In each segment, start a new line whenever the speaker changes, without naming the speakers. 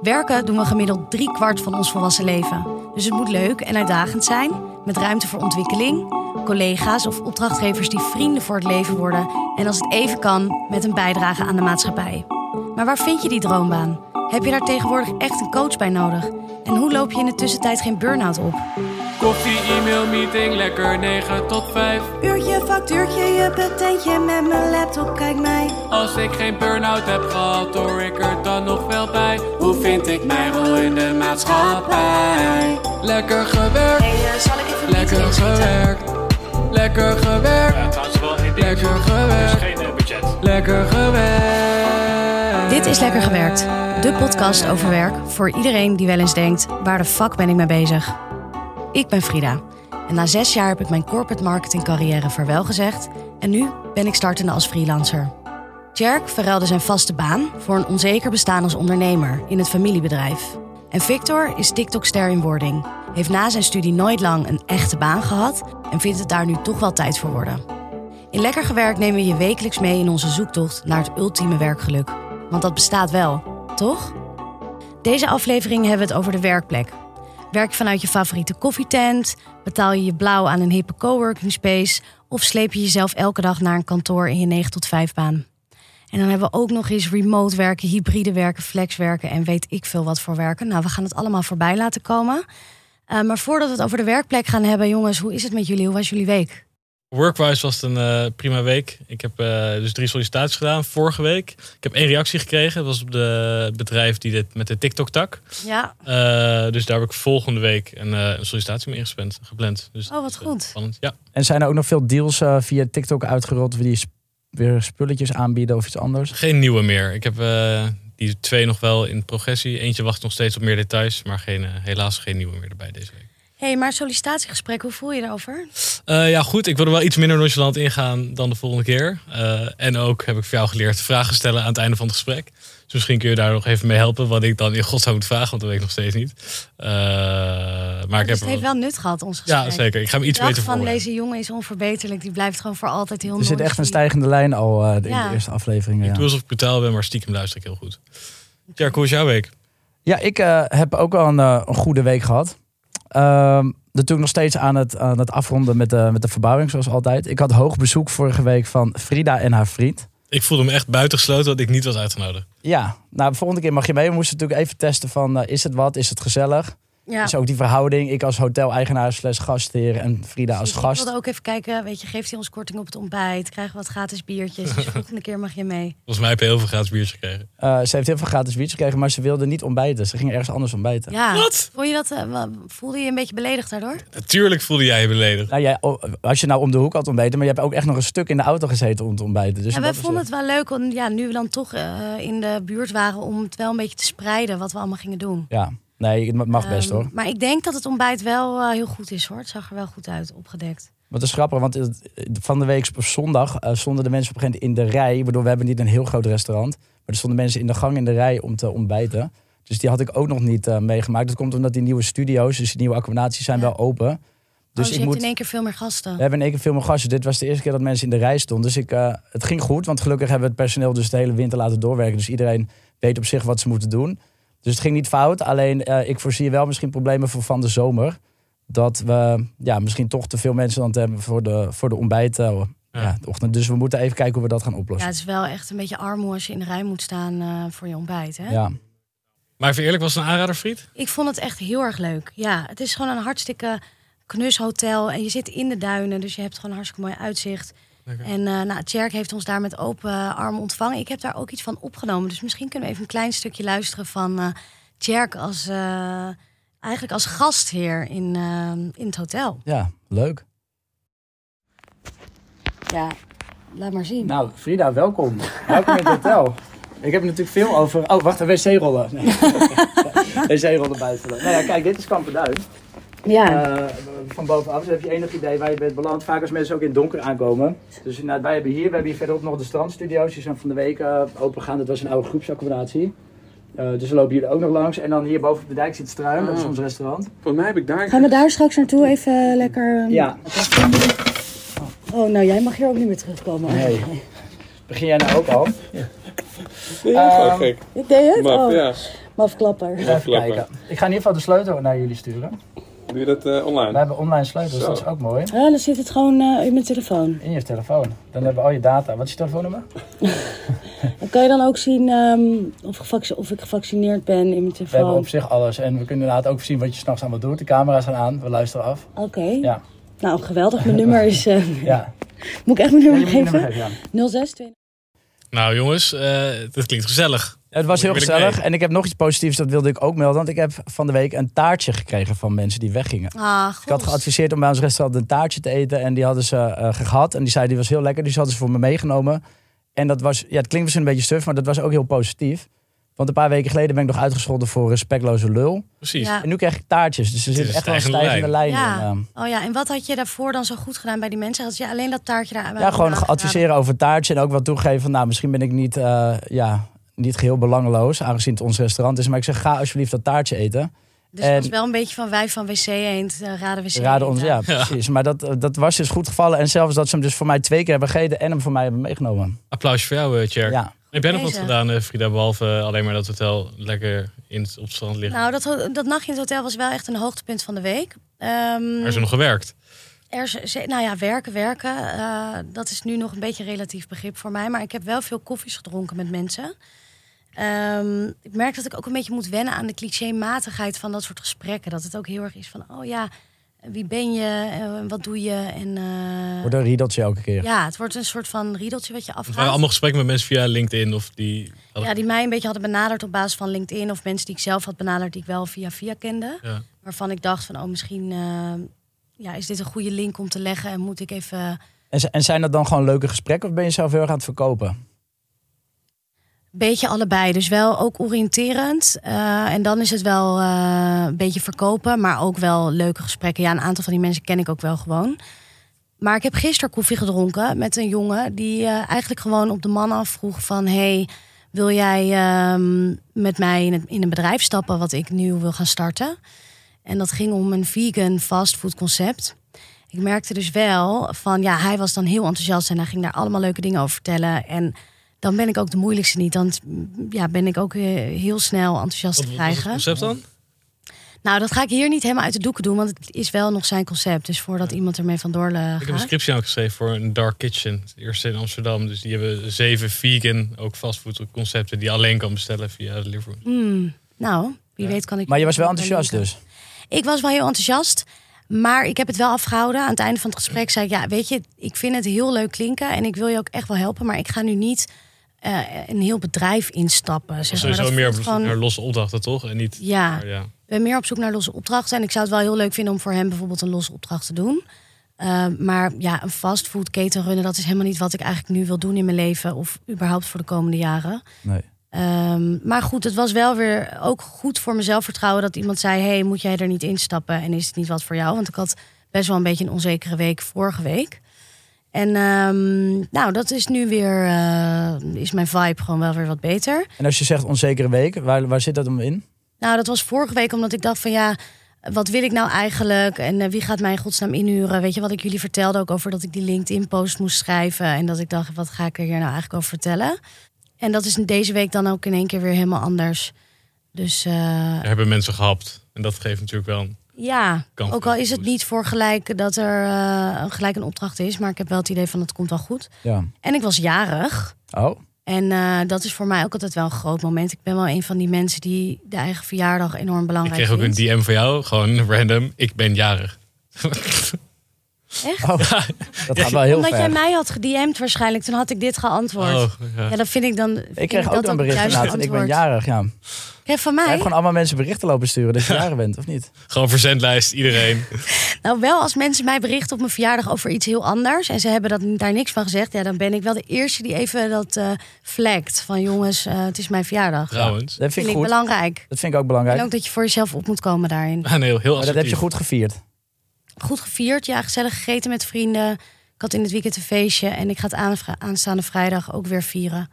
Werken doen we gemiddeld drie kwart van ons volwassen leven. Dus het moet leuk en uitdagend zijn, met ruimte voor ontwikkeling, collega's of opdrachtgevers die vrienden voor het leven worden en als het even kan, met een bijdrage aan de maatschappij. Maar waar vind je die droombaan? Heb je daar tegenwoordig echt een coach bij nodig? En hoe loop je in de tussentijd geen burn-out op?
Koffie, e-mail, meeting, lekker 9 tot 5.
Uurtje, factuurtje, je betentje met mijn laptop, kijk mij.
Als ik geen burn-out heb gehad, hoor ik er dan nog wel bij. Hoe vind ik mijn rol in de maatschappij? Lekker gewerkt,
Hey, zal ik even
lekker gewerkt. Lekker gewerkt,
Ja, trouwens wel één
lekker
Er is
gewerkt,
geen eh, budget.
lekker gewerkt.
Dit is Lekker Gewerkt, de podcast over werk voor iedereen die wel eens denkt: waar de fuck ben ik mee bezig? Ik ben Frida en na zes jaar heb ik mijn corporate marketing carrière vaarwel gezegd en nu ben ik startende als freelancer. Jerk verruilde zijn vaste baan voor een onzeker bestaan als ondernemer in het familiebedrijf. En Victor is TikTok-ster in wording, heeft na zijn studie nooit lang een echte baan gehad en vindt het daar nu toch wel tijd voor worden. In Lekker Gewerkt nemen we je wekelijks mee in onze zoektocht naar het ultieme werkgeluk. Want dat bestaat wel, toch? Deze aflevering hebben we het over de werkplek. Werk je vanuit je favoriete koffietent? Betaal je je blauw aan een hippe coworking space? Of sleep je jezelf elke dag naar een kantoor in je 9 tot 5 baan? En dan hebben we ook nog eens remote werken, hybride werken, flexwerken en weet ik veel wat voor werken. Nou, we gaan het allemaal voorbij laten komen. Uh, maar voordat we het over de werkplek gaan hebben, jongens, hoe is het met jullie? Hoe was jullie week?
Workwise was het een uh, prima week. Ik heb uh, dus drie sollicitaties gedaan vorige week. Ik heb één reactie gekregen. Dat was op de, het bedrijf die dit met de TikTok-tak.
Ja.
Uh, dus daar heb ik volgende week een, een sollicitatie mee ingepland. Gepland. Dus
oh, wat goed.
Spannend, ja.
En zijn er ook nog veel deals via TikTok uitgerold die sp weer spulletjes aanbieden of iets anders?
Geen nieuwe meer. Ik heb die twee nog wel in progressie. Eentje wacht nog steeds op meer details. Maar geen, helaas geen nieuwe meer erbij deze week.
Hé, hey, maar sollicitatiegesprek, hoe voel je erover?
Uh, ja, goed. Ik wil er wel iets minder nonchalant ingaan dan de volgende keer. Uh, en ook heb ik voor jou geleerd vragen stellen aan het einde van het gesprek. Dus misschien kun je daar nog even mee helpen. Wat ik dan in godsnaam moet vragen, want dat weet ik nog steeds niet. Uh, maar
dus
ik heb
het heeft wel nut gehad, ons gesprek.
Ja, zeker. Ik ga hem iets beter
van deze jongen is onverbeterlijk. Die blijft gewoon voor altijd heel
Er zit echt een stijgende lijn al uh, in
Ja.
de eerste aflevering.
Ik
Ja.
doe alsof ik brutaal ben, maar stiekem luister ik heel goed. Tjerk, hoe is jouw week?
Ja, ik uh, heb ook wel een, uh, een goede week gehad. Uh, natuurlijk nog steeds aan het, aan het afronden met de, met de verbouwing, zoals altijd. Ik had hoog bezoek vorige week van Frida en haar vriend.
Ik voelde me echt buitengesloten dat ik niet was uitgenodigd.
Ja, nou, de volgende keer mag je mee. We moesten natuurlijk even testen van, uh, is het wat? Is het gezellig?
Ja.
Dus ook die verhouding. Ik als hoteleigenaar slash gastheer en Frida als
Ik
gast.
wilde ook even kijken, weet je, geeft hij ons korting op het ontbijt? Krijgen we wat gratis biertjes? Dus de volgende keer mag je mee.
Volgens mij heb je heel veel gratis biertjes gekregen.
Uh, ze heeft heel veel gratis biertjes gekregen, maar ze wilde niet ontbijten. Ze ging ergens anders ontbijten.
Ja.
Wat?
Voel je dat, uh, voelde je je een beetje beledigd daardoor?
Natuurlijk voelde jij je beledigd.
Nou, jij, als je nou om de hoek had ontbeten, maar je hebt ook echt nog een stuk in de auto gezeten om te ontbijten. Dus
en wij vonden het wel leuk, om, ja, nu we dan toch uh, in de buurt waren, om het wel een beetje te spreiden wat we allemaal gingen doen.
Ja. Nee, het mag best
um,
hoor.
Maar ik denk dat het ontbijt wel uh, heel goed is hoor. Het zag er wel goed uit, opgedekt.
Wat is grappig, want het, van de week op zondag uh, stonden de mensen op een gegeven moment in de rij. Waardoor we hebben niet een heel groot restaurant. Maar er stonden mensen in de gang in de rij om te ontbijten. Dus die had ik ook nog niet uh, meegemaakt. Dat komt omdat die nieuwe studio's, dus die nieuwe accommodaties zijn ja. wel open.
Dus, oh, dus ik moet... in één keer veel meer gasten.
We hebben in één keer veel meer gasten. Dit was de eerste keer dat mensen in de rij stonden. Dus ik, uh, het ging goed, want gelukkig hebben we het personeel dus de hele winter laten doorwerken. Dus iedereen weet op zich wat ze moeten doen. Dus het ging niet fout. Alleen uh, ik voorzie wel misschien problemen voor van de zomer. Dat we ja, misschien toch te veel mensen aan het hebben voor de, voor de ontbijt. Uh, ja. ja. de ochtend. Dus we moeten even kijken hoe we dat gaan oplossen.
Ja, het is wel echt een beetje armoe als je in de rij moet staan uh, voor je ontbijt. Hè?
Ja.
Maar even eerlijk, was het een aanrader, Friet?
Ik vond het echt heel erg leuk. Ja, het is gewoon een hartstikke knus hotel. En je zit in de duinen, dus je hebt gewoon een hartstikke mooi uitzicht. Okay. En uh, nou, Tjerk heeft ons daar met open armen ontvangen. Ik heb daar ook iets van opgenomen. Dus misschien kunnen we even een klein stukje luisteren van uh, Tjerk als, uh, eigenlijk als gastheer in, in het hotel.
Ja, leuk.
Ja, laat maar zien.
Nou, Frida, welkom. welkom in het hotel. Ik heb natuurlijk veel over... Oh, wacht, een wc-rollen. Nee. wc-rollen buiten. Nou ja, kijk, dit is Kamperduin.
Ja.
Uh, van bovenaf. Dus heb je enig idee waar je bent beland. Vaak als mensen ook in het donker aankomen. Dus nou, wij hebben hier, we hebben hier verderop nog de strandstudio's. Die zijn van de week uh, opengegaan. Dat was een oude groepsaccommodatie. Uh, dus we lopen hier ook nog langs. En dan hier boven op de dijk zit Struim. Ah. Dat is ons restaurant.
Volgens mij heb ik daar...
Gaan we daar straks naartoe even lekker...
Ja.
Oh, nou jij mag hier ook niet meer terugkomen.
Nee. Begin jij nou ook al?
Ja.
Ja,
Ehm,
gek.
Ik deed het?
Maf,
oh,
ja.
mafklapper.
Even kijken. Ik ga in ieder geval de sleutel naar jullie sturen.
Doe je dat eh, online?
We hebben online sleutels,
Zo.
dat is ook mooi.
Ja, dan zit het gewoon eh, in mijn telefoon.
In je telefoon. Dan hebben we al je data. Wat is je telefoonnummer?
Dan kan je dan ook zien ehm, of, of ik gevaccineerd ben in mijn
We hebben
telefoon.
op zich alles. En we kunnen inderdaad ook zien wat je s'nachts allemaal doet. De camera's gaan aan, we luisteren af.
Oké.
Ja,
Nou, geweldig. Mijn nummer is... eh,
ja.
Moet ik echt mijn nummer geven?
nummer geven, ja.
062.
Nou jongens, eh dat klinkt gezellig.
Het was heel gezellig. En ik heb nog iets positiefs, dat wilde ik ook melden. Want ik heb van de week een taartje gekregen van mensen die weggingen.
Ah,
Ik had geadviseerd om bij ons restaurant een taartje te eten. En die hadden ze eh, gehad. En die zei, die was heel lekker. Dus die hadden ze voor me meegenomen. En dat was, ja, het klinkt misschien een beetje stuf, maar dat was ook heel positief. Want een paar weken geleden ben ik nog uitgescholden voor respectloze lul.
Precies.
Ja.
En nu krijg ik taartjes. Dus er zit
is
echt wel een
stijgende
lijn,
Ja.
in.
Oh ja, en wat had je daarvoor dan zo goed gedaan bij die mensen? Had je alleen dat taartje daar
Ja, gewoon adviseren over het taartje. En ook wat toegeven van, nou, misschien ben ik niet, eh, ja, niet geheel belangeloos. Aangezien het ons restaurant is. Maar ik zeg, ga alsjeblieft dat taartje eten.
Dus het was
en-
wel een beetje van wij van WC Eend, uh, raden WC
Raden ons, ja, precies. Maar dat, dat was dus goed gevallen. En zelfs dat ze hem dus voor mij twee keer hebben gegeten en hem voor mij hebben meegenomen.
Applausje voor jou, eh, Tjerk.
Ja.
Heb jij nog wat gedaan, eh, Frida, behalve alleen maar dat hotel lekker in het, op het strand liggen?
Nou, dat, dat nachtje in het hotel was wel echt een hoogtepunt van de week. Ehm,
Maar is er nog gewerkt?
er is- ze- nou ja, werken, werken. eh, dat is nu nog een beetje relatief begrip voor mij. Maar ik heb wel veel koffies gedronken met mensen. Ehm, ik merk dat ik ook een beetje moet wennen aan de clichématigheid van dat soort gesprekken. Dat het ook heel erg is van, oh ja, wie ben je? Eh, wat doe je? En, eh,
Wordt een riedeltje elke keer.
ja, het wordt een soort van riedeltje wat je
Het
afgaat.
waren allemaal gesprekken met mensen via LinkedIn of die...
Ja, die mij een beetje hadden benaderd op basis van LinkedIn. Of mensen die ik zelf had benaderd die ik wel via via kende.
Ja.
Waarvan ik dacht van, oh misschien eh, ja, is dit een goede link om te leggen. En moet ik even
En, en zijn dat dan gewoon leuke gesprekken of ben je zelf heel erg aan het verkopen?
Beetje allebei. Dus wel ook oriënterend. Eh, en dan is het wel eh, een beetje verkopen. Maar ook wel leuke gesprekken. Ja, een aantal van die mensen ken ik ook wel gewoon. Maar ik heb gisteren koffie gedronken met een jongen... die eh, eigenlijk gewoon op de man afvroeg van... hey, wil jij ehm, met mij in, het, in een bedrijf stappen... wat ik nu wil gaan starten? En dat ging om een vegan fastfood concept. Ik merkte dus wel van... ja, hij was dan heel enthousiast... en hij ging daar allemaal leuke dingen over vertellen... en dan ben ik ook de moeilijkste niet. Dan ja, ben ik ook eh, heel snel enthousiast
Wat,
te
wat was het
krijgen.
concept dan?
Nou, dat ga ik hier niet helemaal uit de doeken doen, want het is wel nog zijn concept. Dus voordat iemand ermee vandoor eh,
Ik heb een
gaat.
scriptie ook geschreven voor een Dark Kitchen. Het eerste in Amsterdam. Dus die hebben zeven vegan, ook fastfood concepten... die je alleen kan bestellen via Deliveroo.
Hmm, nou, wie weet kan ik...
Maar je was wel enthousiast dus.
Ik was wel heel enthousiast. Maar ik heb het wel afgehouden. Aan het einde van het gesprek zei ik... Ja, weet je, ik vind het heel leuk klinken. En ik wil je ook echt wel helpen. Maar ik ga nu niet eh, een heel bedrijf instappen. Zeg maar.
Sowieso
Dat
meer op zoek
gewoon-
naar losse opdrachten, toch? En niet...
Ja.
maar ja.
Ik ben meer op zoek naar losse opdrachten. En ik zou het wel heel leuk vinden om voor hem bijvoorbeeld een losse opdracht te doen. Uh, maar ja, een fastfoodketen runnen, dat is helemaal niet wat ik eigenlijk nu wil doen in mijn leven. Of überhaupt voor de komende jaren.
Nee.
Um, maar goed, het was wel weer ook goed voor mijn zelfvertrouwen dat iemand zei: Hey, moet jij er niet instappen? En is het niet wat voor jou? Want ik had best wel een beetje een onzekere week vorige week. En um, nou, dat is nu weer, uh, is mijn vibe gewoon wel weer wat beter.
En als je zegt onzekere week, waar, waar zit dat om in?
Nou, dat was vorige week omdat ik dacht van ja, wat wil ik nou eigenlijk? En uh, wie gaat mij in godsnaam inhuren? Weet je wat ik jullie vertelde ook over dat ik die LinkedIn-post moest schrijven. En dat ik dacht, wat ga ik er hier nou eigenlijk over vertellen? En dat is deze week dan ook in één keer weer helemaal anders. Dus. Uh,
Er hebben mensen gehapt. En dat geeft natuurlijk wel een.
Ja, ook al is het niet voor gelijk dat er uh, gelijk een opdracht is. Maar ik heb wel het idee van het komt wel goed.
Ja.
En ik was jarig.
Oh.
En uh, dat is voor mij ook altijd wel een groot moment. Ik ben wel een van die mensen die de eigen verjaardag enorm belangrijk
Ik kreeg ook
vindt.
een DM van jou, gewoon random. Ik ben jarig.
Echt?
Oh, dat gaat wel heel
Omdat
ver.
jij mij had gedM'd waarschijnlijk, toen had ik dit geantwoord.
Oh,
ja.
ja.
dat vind ik dan.
Ik kreeg ook een bericht inderdaad. Ik ben jarig, ja.
Kijk, van mij?
Jij gewoon allemaal mensen berichten lopen sturen dat je jarig bent, of niet?
Gewoon verzendlijst, iedereen.
nou, wel als mensen mij berichten op mijn verjaardag over iets heel anders... en ze hebben dat, daar niks van gezegd... Ja, dan ben ik wel de eerste die even dat uh, flagt. Van jongens, uh, het is mijn verjaardag.
Trouwens.
Ja, dat vind
ik
goed.
belangrijk.
Dat vind ik ook belangrijk.
En ook dat je voor jezelf op moet komen daarin.
Ah, nee, heel
maar dat heb je goed gevierd.
Goed gevierd, ja. Gezellig gegeten met vrienden. Ik had in het weekend een feestje. En ik ga het aanstaande vrijdag ook weer vieren.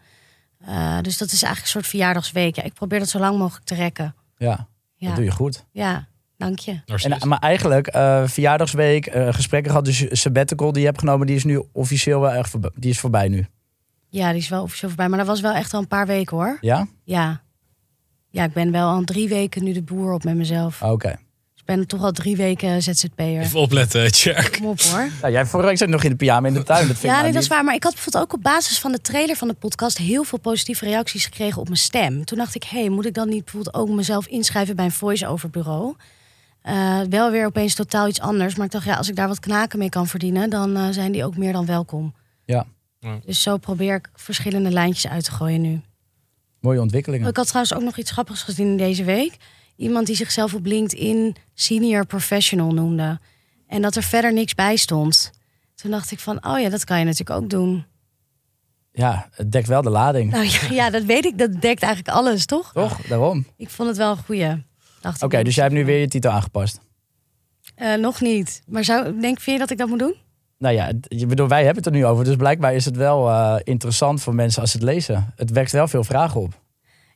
Uh, dus dat is eigenlijk een soort verjaardagsweek. Ja, ik probeer dat zo lang mogelijk te rekken.
Ja, ja. dat doe je goed.
Ja, dank je.
En, maar eigenlijk, uh, verjaardagsweek, uh, gesprekken gehad. Dus sabbatical die je hebt genomen, die is nu officieel wel erg voorbij. Die is voorbij nu.
Ja, die is wel officieel voorbij. Maar dat was wel echt al een paar weken hoor.
Ja?
Ja. Ja, ik ben wel al drie weken nu de boer op met mezelf.
Oké.
Ben toch al drie weken ZZP'er.
Even opletten, Tjerk.
Kom op hoor.
Nou, jij vorige week zat nog in de pyjama in de tuin. Dat vind ik
Ja, nee, dat is waar. Maar ik had bijvoorbeeld ook op basis van de trailer van de podcast heel veel positieve reacties gekregen op mijn stem. Toen dacht ik, hé, hey, moet ik dan niet bijvoorbeeld ook mezelf inschrijven bij een voice-over bureau? Eh, wel weer opeens totaal iets anders. Maar ik dacht, ja, als ik daar wat knaken mee kan verdienen, dan eh, zijn die ook meer dan welkom.
Ja,
Dus zo probeer ik verschillende lijntjes uit te gooien nu.
mooie ontwikkelingen.
Ik had trouwens ook nog iets grappigs gezien deze week. Iemand die zichzelf op LinkedIn senior professional noemde. En dat er verder niks bij stond. Toen dacht ik van, oh ja, dat kan je natuurlijk ook doen.
Ja, het dekt wel de lading.
Nou ja, ja, dat weet ik. Dat dekt eigenlijk alles, toch?
Toch? Daarom. Oké,
Ik vond het wel een goeie. Ik,
dus jij hebt nu weer je titel aangepast.
Eh, nog niet. Maar zou, denk, vind je dat ik dat moet doen?
Nou ja, bedoel, wij hebben het er nu over. Dus blijkbaar is het wel eh, interessant voor mensen als ze het lezen. Het wekt wel veel vragen op.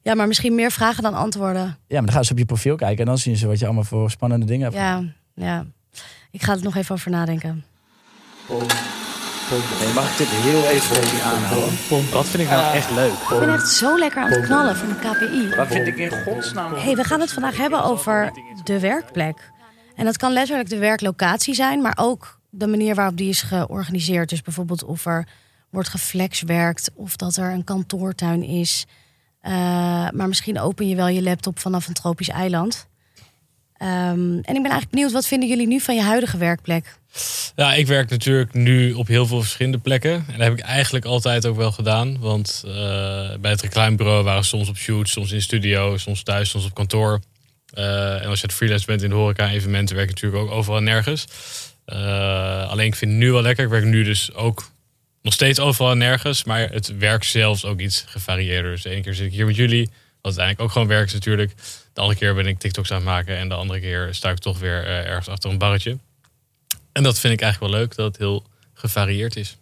Ja, maar misschien meer vragen dan antwoorden.
Ja, maar dan gaan ze op je profiel kijken en dan zien ze wat je allemaal voor spannende dingen hebt.
Ja, ja. Ik ga er nog even over nadenken.
Mag ik dit heel even voor je aanhouden? Wat vind ik nou echt leuk?
Ik ben echt zo lekker aan het knallen van de KPI.
Wat vind ik in godsnaam?
hey, we gaan het vandaag hebben over de werkplek. En dat kan letterlijk de werklocatie zijn, maar ook de manier waarop die is georganiseerd. Dus bijvoorbeeld of er wordt geflexwerkt of dat er een kantoortuin is. Eh, maar misschien open je wel je laptop vanaf een tropisch eiland. Ehm, en ik ben eigenlijk benieuwd, wat vinden jullie nu van je huidige werkplek?
Ja, ik werk natuurlijk nu op heel veel verschillende plekken. En dat heb ik eigenlijk altijd ook wel gedaan. Want eh, bij het reclamebureau waren we soms op shoot, soms in studio, soms thuis, soms op kantoor. Eh, en als je het freelance bent in de horeca en evenementen, werk je natuurlijk ook overal en nergens. Alleen ik vind het nu wel lekker. Ik werk nu dus ook nog steeds overal en nergens. Maar het werk zelf is ook iets gevarieerder. Dus de ene keer zit ik hier met jullie. Wat uiteindelijk ook gewoon werk is natuurlijk. De andere keer ben ik TikToks aan het maken. En de andere keer sta ik toch weer eh, ergens achter een barretje. En dat vind ik eigenlijk wel leuk, dat het heel gevarieerd is.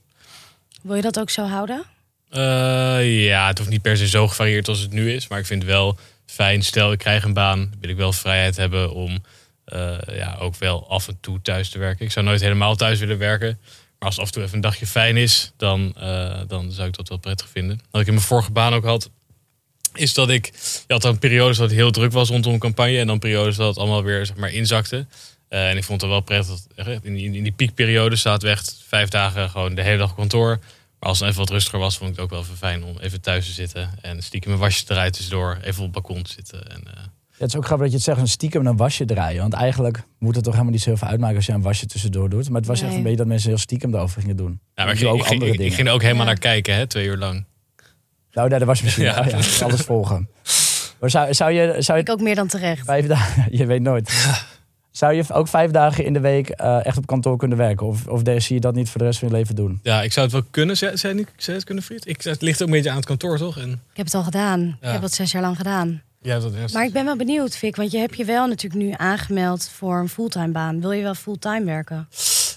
Wil je dat ook zo houden?
Eh, ja, het hoeft niet per se zo gevarieerd als het nu is. Maar ik vind wel fijn. Stel, ik krijg een baan. Wil ik wel vrijheid hebben om eh, ja, ook wel af en toe thuis te werken. Ik zou nooit helemaal thuis willen werken. Als af en toe even een dagje fijn is, dan, eh, dan zou ik dat wel prettig vinden. Wat ik in mijn vorige baan ook had, is dat ik... Je had dan periodes dat heel druk was rondom een campagne. En dan periodes dat het allemaal weer zeg maar, inzakte. Eh, en ik vond het wel prettig. Dat, echt, in, die, in die piekperiode zaten we echt vijf dagen gewoon de hele dag kantoor. Maar als het even wat rustiger was, vond ik het ook wel even fijn om even thuis te zitten. En stiekem mijn wasje eruit tussendoor. Even op het balkon te zitten. En, eh,
Ja, het is ook grappig dat je het zegt, een stiekem een wasje draaien. Want eigenlijk moet het toch helemaal niet zoveel uitmaken als je een wasje tussendoor doet. Maar het was echt een beetje dat mensen heel stiekem erover gingen doen.
ja, maar ik, ging-
ook
ik,
andere
ik, ik
dingen.
ging er ook helemaal
Ja.
naar kijken, hè, twee uur lang.
Nou, daar de wasmachine.
Ja.
Alles volgen. Maar zou, zou je, zou je
Ik ook meer dan terecht.
vijf dagen, je weet nooit. Zou je ook vijf dagen in de week eh, echt op kantoor kunnen werken? Of, of zie je dat niet voor de rest van je leven doen?
Ja, ik zou het wel kunnen. Zei, zei, niet- zei het kunnen, Friet? Ik, het ligt ook een beetje aan het kantoor, toch? En,
Ik heb het al gedaan. Ik heb dat zes jaar lang gedaan.
Ja, dat is
Maar ik ben wel benieuwd, Vic, want je hebt je wel natuurlijk nu aangemeld voor een fulltime baan. Wil je wel fulltime werken?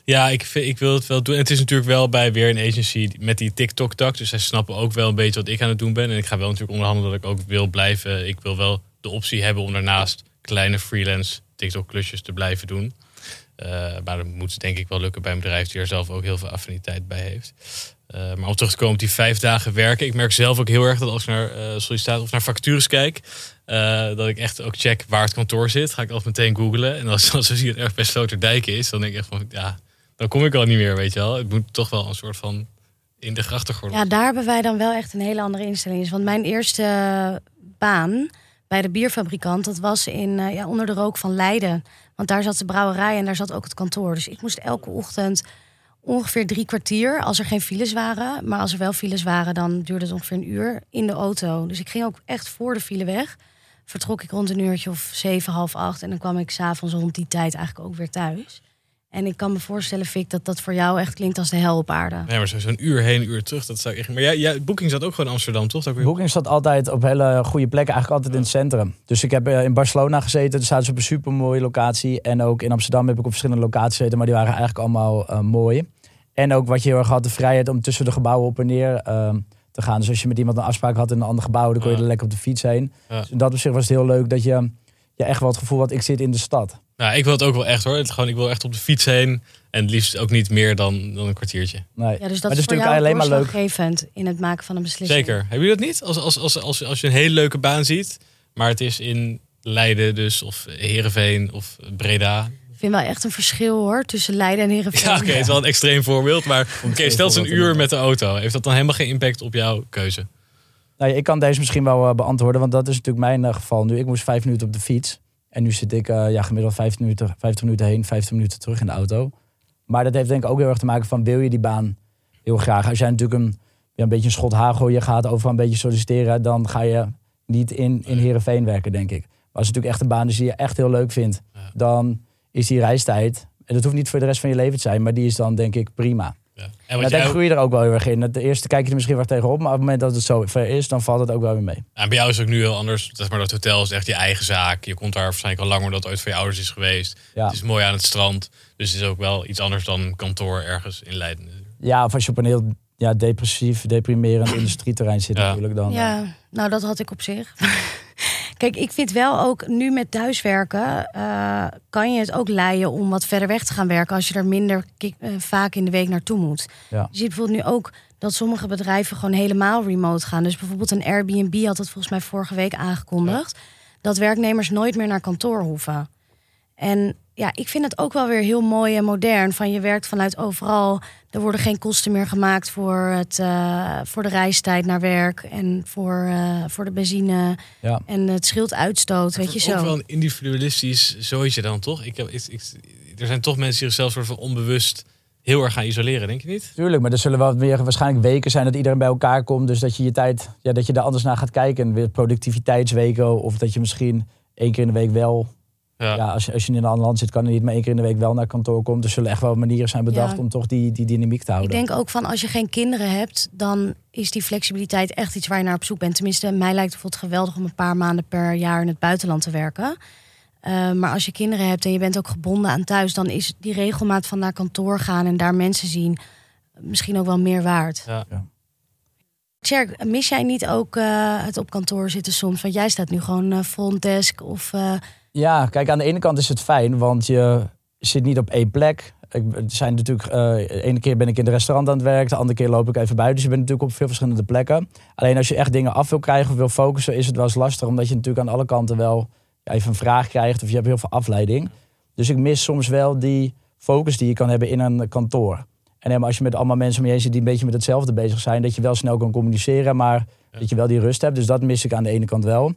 Ja, ik, ik wil het wel doen. En het is natuurlijk wel bij weer een agency met die TikTok-tak. Dus zij snappen ook wel een beetje wat ik aan het doen ben. En ik ga wel natuurlijk onderhandelen dat ik ook wil blijven. Ik wil wel de optie hebben om daarnaast kleine freelance TikTok-klusjes te blijven doen. Eh, maar dat moet denk ik wel lukken bij een bedrijf die er zelf ook heel veel affiniteit bij heeft. Eh, maar om terug te komen op die vijf dagen werken. Ik merk zelf ook heel erg dat als ik naar eh sollicitaties of naar vacatures kijk. eh, dat ik echt ook check waar het kantoor zit. Ga ik altijd meteen googlen. En als, als we zien dat erg bij Sloterdijk is, dan denk ik echt van ja, dan kom ik al niet meer, weet je wel. Het moet toch wel een soort van in de grachtengordel.
Ja, daar hebben wij dan wel echt een hele andere instelling. Want mijn eerste baan bij de bierfabrikant, dat was in, ja, onder de rook van Leiden. Want daar zat de brouwerij en daar zat ook het kantoor. Dus ik moest elke ochtend ongeveer drie kwartier, als er geen files waren. Maar als er wel files waren, dan duurde het ongeveer een uur in de auto. Dus ik ging ook echt voor de file weg. Vertrok ik rond een uurtje of zeven, half acht. En dan kwam ik s'avonds rond die tijd eigenlijk ook weer thuis. En ik kan me voorstellen, Vic, dat dat voor jou echt klinkt als de hel op aarde.
Ja, maar zo- zo'n uur heen, een uur terug, dat zou ik echt... Maar jij, jij, Booking zat ook gewoon in Amsterdam, toch? Dat weer...
Booking zat altijd op hele goede plekken, eigenlijk altijd in het centrum. Dus ik heb eh, in Barcelona gezeten, daar zaten ze op een super mooie locatie. En ook in Amsterdam heb ik op verschillende locaties gezeten, maar die waren eigenlijk allemaal eh, mooi. En ook wat je heel erg had, de vrijheid om tussen de gebouwen op en neer eh, te gaan. Dus als je met iemand een afspraak had in een ander gebouw, dan kon je er lekker op de fiets heen.
Ja.
Dus in dat opzicht was het heel leuk dat je ja, echt wel het gevoel wat ik zit in de stad.
Nou, ik wil het ook wel echt hoor. Het, gewoon, ik wil echt op de fiets heen. En het liefst ook niet meer dan, dan een kwartiertje.
Nee.
Ja, dus
maar
dat
het
is
is
voor
natuurlijk
jou
alleen maar leuk.
in het maken van een beslissing.
Zeker. Hebben jullie dat niet? Als, als, als, als, als je een hele leuke baan ziet, maar het is in Leiden dus, of Heerenveen of Breda.
Ik vind wel echt een verschil hoor, tussen Leiden en Heerenveen.
Ja, oké, het is wel een extreem voorbeeld. Maar oké, stel het een uur met de auto. Heeft dat dan helemaal geen impact op jouw keuze?
Nou, ja, ik kan deze misschien wel eh, beantwoorden, want dat is natuurlijk mijn eh, geval nu. Ik moest vijf minuten op de fiets. En nu zit ik eh, ja, gemiddeld 50 minuten, 50 minuten heen, 15 minuten terug in de auto. Maar dat heeft denk ik ook heel erg te maken van wil je die baan heel graag. Als jij natuurlijk een, ja, een beetje een schot hagel, je gaat overal een beetje solliciteren, dan ga je niet in, in Heerenveen werken, denk ik. Maar als het natuurlijk echt een baan is die je echt heel leuk vindt, dan is die reistijd, en dat hoeft niet voor de rest van je leven te zijn, maar die is dan denk ik prima.
Ja. En
En
wat jij,
groei je er ook wel heel erg in. Het eerste kijk je er misschien wat tegenop, maar op het moment dat het zo ver is, dan valt het ook wel weer mee.
Nou, bij jou is het ook nu heel anders. Zeg maar, dat hotel is echt je eigen zaak. Je komt daar waarschijnlijk al langer dan het ooit voor je ouders is geweest.
Ja.
Het is mooi aan het strand. Dus het is ook wel iets anders dan kantoor ergens in Leiden.
Ja, of als je op een heel ja, depressief, deprimerend industrieterrein zit
Ja.
natuurlijk dan.
Ja, nou dat had ik op zich. Kijk, ik vind wel ook nu met thuiswerken eh, kan je het ook leiden om wat verder weg te gaan werken als je er minder eh, vaak in de week naartoe moet.
Ja.
Je ziet bijvoorbeeld nu ook dat sommige bedrijven gewoon helemaal remote gaan. Dus bijvoorbeeld een Airbnb had het volgens mij vorige week aangekondigd dat werknemers nooit meer naar kantoor hoeven. En ja, ik vind het ook wel weer heel mooi en modern. Van je werkt vanuit overal. Er worden geen kosten meer gemaakt voor, het, eh, voor de reistijd naar werk en voor, eh, voor de benzine.
Ja.
En het scheelt uitstoot, weet je
Het is Ook wel
zo.
een individualistisch zooitje dan, toch? Ik heb, ik, ik- er zijn toch mensen die zichzelf soort van onbewust heel erg gaan isoleren, denk je niet?
Tuurlijk, maar er zullen wel weer waarschijnlijk weken zijn dat iedereen bij elkaar komt. Dus dat je je tijd, ja, dat je daar anders naar gaat kijken. Weer productiviteitsweken. Of dat je misschien één keer in de week wel.
Ja.
Ja, als, je- als je in een ander land zit, kan je niet maar één keer in de week wel naar kantoor komt. Er zullen echt wel manieren zijn bedacht
Ja.
om toch die, die dynamiek te
Ik
houden.
denk ook van als je geen kinderen hebt, dan is die flexibiliteit echt iets waar je naar op zoek bent. Tenminste, mij lijkt het bijvoorbeeld geweldig om een paar maanden per jaar in het buitenland te werken. Eh, maar als je kinderen hebt en je bent ook gebonden aan thuis, dan is die regelmaat van naar kantoor gaan en daar mensen zien misschien ook wel meer waard.
Ja.
Ja.
Tjerk, mis jij niet ook eh, het op kantoor zitten soms? Want jij staat nu gewoon eh front desk of eh,
Ja, kijk, aan de ene kant is het fijn, want je zit niet op één plek. Ik, er zijn natuurlijk, eh, de ene keer ben ik in het restaurant aan het werk, de andere keer loop ik even buiten. Dus je bent natuurlijk op veel verschillende plekken. Alleen als je echt dingen af wil krijgen of wil focussen, is het wel eens lastig, omdat je natuurlijk aan alle kanten wel even een vraag krijgt of je hebt heel veel afleiding. Dus ik mis soms wel die focus die je kan hebben in een kantoor. En als je met allemaal mensen om je heen zit die een beetje met hetzelfde bezig zijn, dat je wel snel kan communiceren, maar dat je wel die rust hebt. Dus dat mis ik aan de ene kant wel.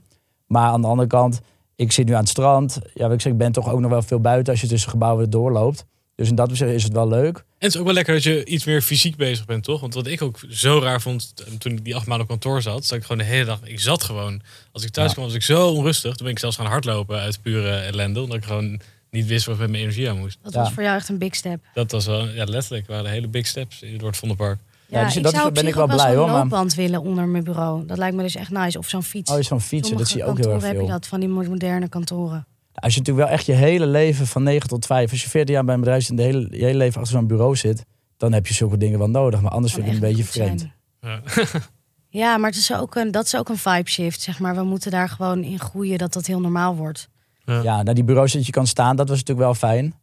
Maar aan de andere kant, ik zit nu aan het strand. Ja, wat ik zeg, ik ben toch ook nog wel veel buiten als je tussen gebouwen doorloopt. Dus in dat opzicht is het wel leuk.
En het is ook wel lekker dat je iets meer fysiek bezig bent, toch? Want wat ik ook zo raar vond eh, toen ik die acht maanden op kantoor zat, zat ik gewoon de hele dag. Ik zat gewoon. Als ik thuis
Ja.
kwam, was ik zo onrustig. Toen ben ik zelfs gaan hardlopen uit pure ellende, omdat ik gewoon niet wist wat ik met mijn energie aan moest.
dat
Ja.
was voor jou echt een big step.
Dat was wel, ja, letterlijk, waren hele big steps door het Vondelpark.
Ja, dus
ik
dat
zou
ben ik wel blij, hoor, maar-
loopband willen onder mijn bureau. Dat lijkt me dus echt nice. Of zo'n fiets.
Oh, zo'n fietsen, dat zie je ook heel erg
kantoren heb
veel.
je dat van die moderne kantoren.
Als je natuurlijk wel echt je hele leven van 9 tot 5, als je 14 jaar bij een bedrijf zit en de hele, je hele leven achter zo'n bureau zit, dan heb je zulke dingen wel nodig. Maar anders vind ik het een beetje vreemd.
Ja.
Ja, maar het is ook een, dat is ook een vibe shift, zeg maar. We moeten daar gewoon in groeien dat dat heel normaal wordt.
Ja, naar die bureaus dat je kan staan, dat was natuurlijk wel fijn.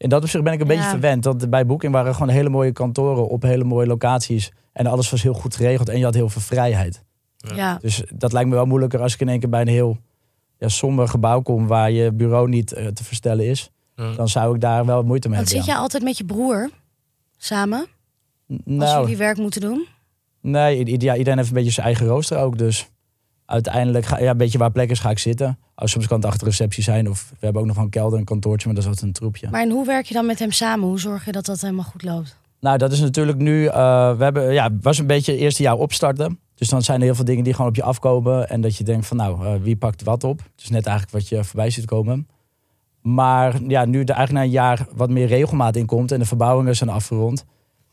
In dat opzicht ben ik een
Ja.
beetje verwend. Want bij Booking waren gewoon hele mooie kantoren op hele mooie locaties. En alles was heel goed geregeld en je had heel veel vrijheid.
Ja.
Ja.
Dus dat lijkt me wel moeilijker als ik in één keer bij een heel ja, somber gebouw kom waar je bureau niet eh, te verstellen is.
Ja.
Dan zou ik daar wel moeite mee
Want
hebben.
zit je altijd met je broer samen
ja.
als
Nou,
jullie werk moeten doen?
nee, ja, iedereen heeft een beetje zijn eigen rooster ook. Dus uiteindelijk, ga, ja, een beetje waar plek is, ga ik zitten. Als soms kan het achter receptie zijn. Of we hebben ook nog een kelder een kantoortje, maar dat is altijd een troepje.
Maar en hoe werk je dan met hem samen? Hoe zorg je dat dat helemaal goed loopt?
Nou, dat is natuurlijk nu. eh, we hebben, ja, was een beetje het eerste jaar opstarten. Dus dan zijn er heel veel dingen die gewoon op je afkomen. En dat je denkt van, nou, eh, wie pakt wat op? Het is net eigenlijk wat je voorbij ziet komen. Maar ja, nu er eigenlijk na een jaar wat meer regelmaat in komt en de verbouwingen zijn afgerond,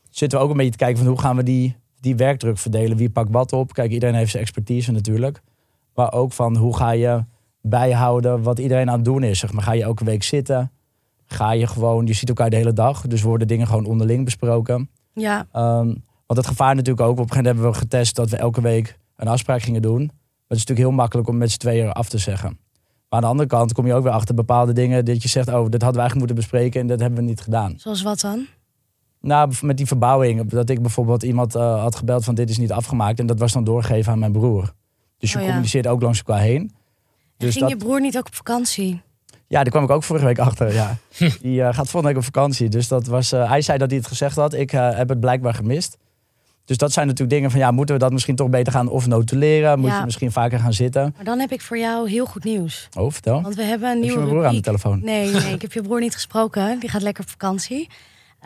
zitten we ook een beetje te kijken van hoe gaan we die, die werkdruk verdelen? Wie pakt wat op? Kijk, iedereen heeft zijn expertise natuurlijk. Maar ook van hoe ga je bijhouden wat iedereen aan het doen is. Zeg maar, ga je elke week zitten? Ga je gewoon, je ziet elkaar de hele dag, dus worden dingen gewoon onderling besproken.
Ja,
Ehm, want het gevaar natuurlijk ook, op een gegeven moment hebben we getest dat we elke week een afspraak gingen doen. Maar het is natuurlijk heel makkelijk om met z'n tweeën af te zeggen. Maar aan de andere kant kom je ook weer achter bepaalde dingen dat je zegt, oh, dat hadden we eigenlijk moeten bespreken en dat hebben we niet gedaan.
Zoals wat dan?
Nou, met die verbouwing, dat ik bijvoorbeeld iemand uh, had gebeld van dit is niet afgemaakt en dat was dan doorgegeven aan mijn broer. Dus je
Oh ja.
communiceert ook langs elkaar heen. Dus
Ging
dat,
je broer niet ook op vakantie?
ja, daar kwam ik ook vorige week achter. Ja. Die eh, gaat volgende week op vakantie. Dus dat was, eh, hij zei dat hij het gezegd had. Ik eh, heb het blijkbaar gemist. Dus dat zijn natuurlijk dingen van ja, moeten we dat misschien toch beter gaan of notuleren? Moet
Ja.
je misschien vaker gaan zitten?
Maar dan heb ik voor jou heel goed nieuws.
Oh, vertel.
Want we hebben een
Heb je
nieuwe
mijn broer aan de telefoon?
Nee, nee, ik heb je broer niet gesproken. Die gaat lekker op vakantie.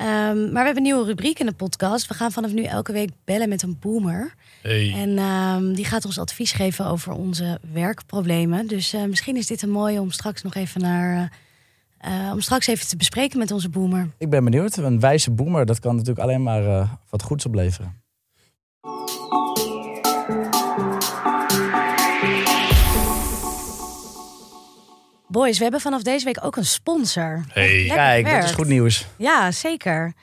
Ehm, maar we hebben een nieuwe rubriek in de podcast. We gaan vanaf nu elke week bellen met een boomer.
Hey.
En ehm, die gaat ons advies geven over onze werkproblemen. Dus eh, misschien is dit een mooie om straks nog even naar. eh, eh, om straks even te bespreken met onze boomer.
Ik ben benieuwd. Een wijze boomer, dat kan natuurlijk alleen maar eh, wat goeds opleveren.
Boys, we hebben vanaf deze week ook een sponsor.
Hey.
Kijk, dat is goed nieuws.
Ja, zeker.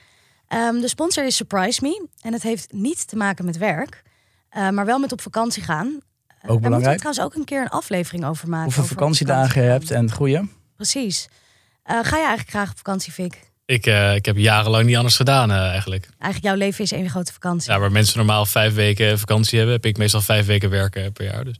Ehm, de sponsor is Surprise Me. En het heeft niet te maken met werk, eh, maar wel met op vakantie gaan. Eh, Daar moeten we
belangrijk.
trouwens ook een keer een aflevering over maken.
Hoeveel
over
vakantiedagen je hebt en het goede.
Precies. Eh, ga je eigenlijk graag op vakantie, Fik?
Ik, eh, ik heb jarenlang niet anders gedaan eigenlijk.
Eigenlijk jouw leven is één grote vakantie.
Ja, waar mensen normaal vijf weken vakantie hebben, heb ik meestal vijf weken werken per jaar. Dus.